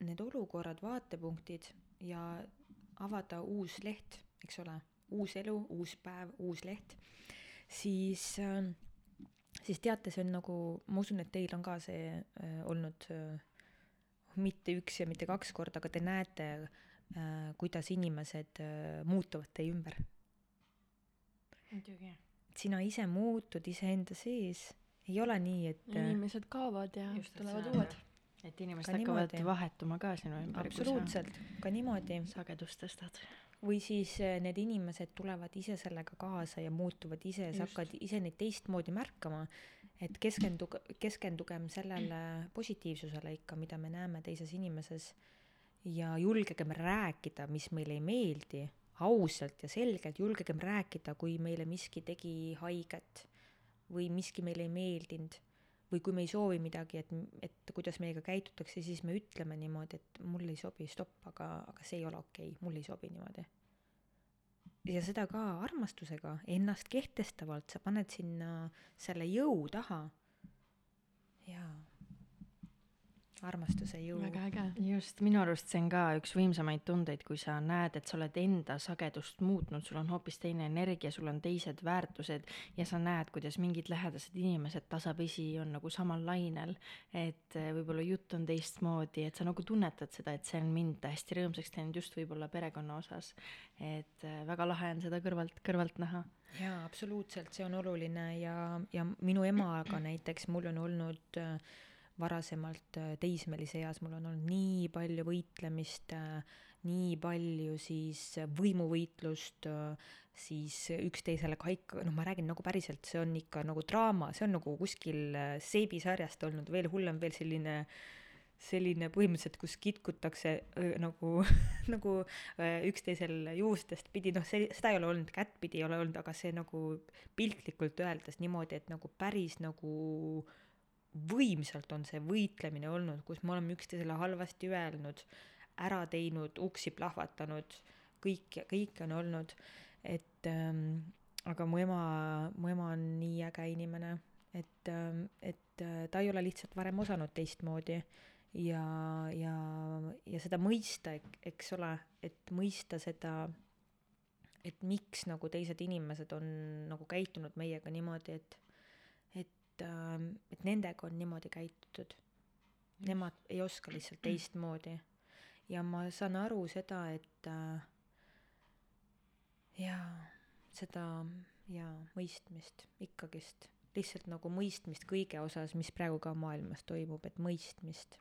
need olukorrad, vaatepunktid ja avada uus leht, eks ole, uus elu, uus päev, uus leht, siis äh, siis teate, see on nagu, ma usun, et teil on ka see äh, olnud äh, mitte üks ja mitte kaks korda, aga te näete äh,, kuidas inimesed äh, muutuvad teie ümber. muidugi. sina ise muutud iseenda sees, ei ole nii, et äh, inimesed kaovad ja Just, tulevad uued. et inimesed Ka hakkavad niimoodi. vahetuma ka sinu ümber. absoluutselt ka niimoodi sagedust tõstad. Või siis äh, need inimesed tulevad ise sellega kaasa ja muutuvad ise, sa hakkad ise neid teistmoodi märkama, et keskenduge, keskendugem sellele positiivsusele ikka, mida me näeme teises inimeses. Ja julgegem rääkida, mis meile ei meeldi, ausalt ja selgelt. Julgegem rääkida, kui meile miski tegi haiget või miski meile ei meeldinud või kui me ei soovi midagi, et, et kuidas meiega käitutakse, siis me ütleme niimoodi, et mulle ei sobi, stopp, aga, aga see ei ole okei okay,, mulle ei sobi niimoodi. ja seda ka armastusega, ennast kehtestavalt, sa paned sinna selle jõu taha. jaa, armastuse jõu. väga äge. just, minu arust see on ka üks võimsamaid tundeid, kui sa näed, et sa oled enda sagedust muutnud, sul on hoopis teine energia, sul on teised väärtused ja sa näed, kuidas mingid lähedased inimesed tasapisi on nagu samal lainel, et eh, võib-olla jutt on teistmoodi, et sa nagu tunnetad seda, et see on mind hästi rõõmsaks teinud just võib-olla perekonna osas. et eh, väga lahe on seda kõrvalt, kõrvalt näha. jaa, absoluutselt, see on oluline ja, ja minu emaga näiteks mul on olnud äh, varasemalt äh, teismelise eas, mul on olnud nii palju võitlemist äh,, nii palju siis äh, võimuvõitlust äh,, siis üksteisele kaik-, noh, ma räägin nagu päriselt, see on ikka nagu draama, see on nagu kuskil äh, seebisarjast olnud veel hullem, veel selline selline põhimõtteliselt, kus kitkutakse öö, nagu, nagu öö, üksteisel juustest pidi, noh, see, seda ei ole olnud, kättpidi ei ole olnud, aga see nagu piltlikult öeldes niimoodi, et nagu päris nagu võimsalt on see võitlemine olnud, kus me oleme üksteisele halvasti öelnud, ära teinud, uksi plahvatanud, kõik, kõike on olnud, et ähm, aga mu ema, mu ema on nii äge inimene, et ähm,, et äh, ta ei ole lihtsalt varem osanud teistmoodi. Ja, ja, ja seda mõista, eks ole, et mõista seda, et miks nagu teised inimesed on nagu käitunud meiega niimoodi, et et, ähm, et nendega on niimoodi käitutud. Nemad ei oska lihtsalt teistmoodi. ja ma saan aru seda, et äh, jaa, seda jaa, mõistmist ikkagist, lihtsalt nagu mõistmist kõige osas, mis praegu ka maailmas toimub, et mõistmist.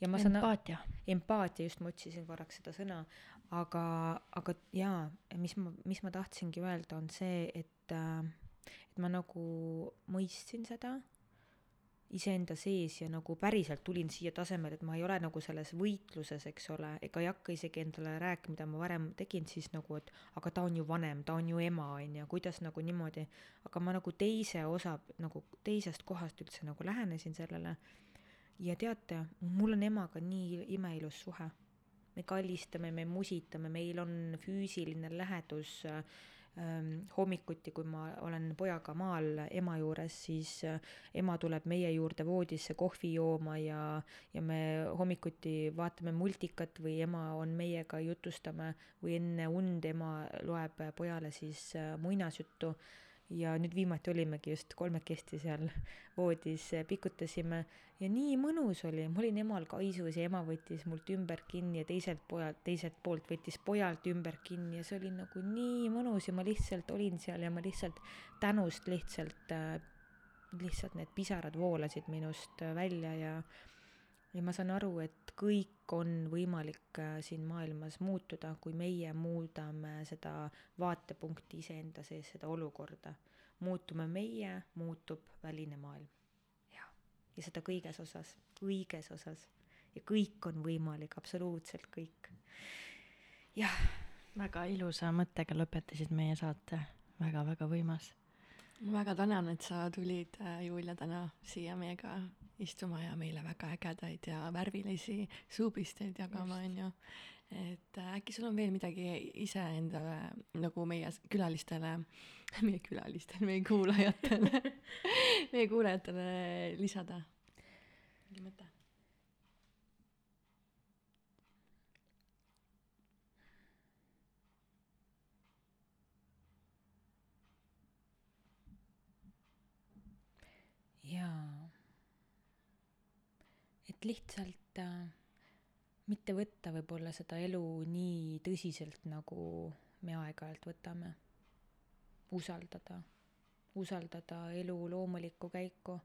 ja ma saan empaatia. empaatia, just ma otsisin korraks seda sõna, aga, aga jaa, mis ma, mis ma tahtsingi öelda, on see, et äh, et ma nagu mõistsin seda iseenda sees ja nagu päriselt tulin siia tasemele, et ma ei ole nagu selles võitluses, eks ole, ega ei hakka isegi endale rääkima, mida ma varem tegin, siis nagu, et aga ta on ju vanem, ta on ju ema, on ju, kuidas nagu niimoodi, aga ma nagu teise osa, nagu teisest kohast üldse nagu lähenesin sellele. ja teate, mul on emaga nii imeilus suhe. me kallistame, me musitame, meil on füüsiline lähedus äh, hommikuti, kui ma olen pojaga maal ema juures, siis äh, ema tuleb meie juurde voodisse kohvi jooma ja, ja me hommikuti vaatame multikat või ema on meiega, jutustame või enne und ema loeb pojale siis äh, muinasjuttu ja nüüd viimati olimegi just kolmekesti seal voodis, pikutasime. Ja nii mõnus oli, ma olin emal kaisus ja ema võttis mult ümber kinni ja teiselt pojalt, teiselt poolt võttis pojalt ümber kinni ja see oli nagu nii mõnus ja ma lihtsalt olin seal ja ma lihtsalt tänust lihtsalt äh,, lihtsalt need pisarad voolasid minust äh, välja ja ja ma saan aru, et kõik on võimalik äh, siin maailmas muutuda, kui meie muudame seda vaatepunkti iseenda sees, seda olukorda. muutume meie, muutub väline maailm. jah, ja seda kõiges osas, kõiges osas. ja kõik on võimalik, absoluutselt kõik. jah. väga ilusa mõttega lõpetasid meie saate väga,, väga-väga võimas ma väga tänan, et sa tulid, äh, Julia, täna siia meiega istuma ja meile väga ägedaid ja värvilisi suupisteid jagama, onju. et äh, äkki sul on veel midagi iseendale nagu meie külalistele, meie külalistele, meie kuulajatele meie kuulajatele lisada? mingi mõte? Et lihtsalt äh, mitte võtta võib-olla seda elu nii tõsiselt, nagu me aeg-ajalt võtame. usaldada, usaldada elu loomulikku käiku,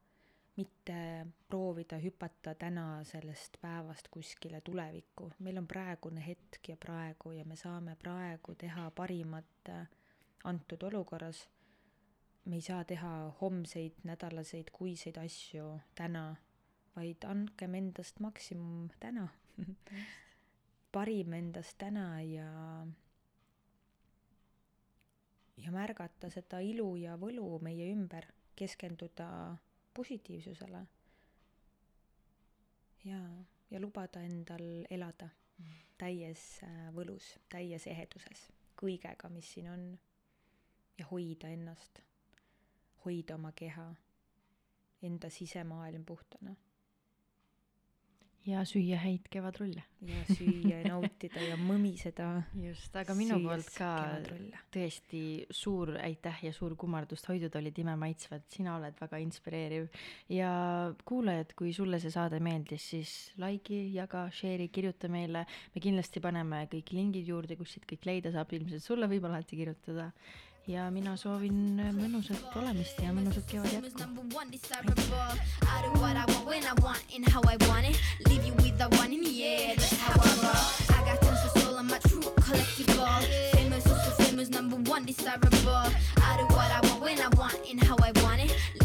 mitte proovida hüpata täna sellest päevast kuskile tulevikku. meil on praegune hetk ja praegu ja me saame praegu teha parimat äh, antud olukorras me ei saa teha homseid, nädalaseid, kuiseid asju täna, vaid andkem endast maksimum täna parim endast täna ja ja märgata seda ilu ja võlu meie ümber, keskenduda positiivsusele. ja, ja lubada endal elada täies äh, võlus, täies eheduses, kõigega, mis siin on. ja hoida ennast hoida oma keha, enda sisemaailm puhtana. Ja süüa häid kevadrulle. ja süüa ja nautida ja mõmiseda. just, aga minu poolt ka kevadrulle. tõesti suur aitäh ja suur kummardust, hoidud olid imemaitsvad, sina oled väga inspireeriv. ja kuulajad, kui sulle see saade meeldis, siis like'i, jaga, share'i, kirjuta meile. me kindlasti paneme kõik lingid juurde, kus siit kõik leida saab, ilmselt sulle võib alati kirjutada ja mina soovin mõnusat olemist ja mõnusat kevad jätku. Famous, also famous, number one, desirable. I do what I want when I want and how I want it.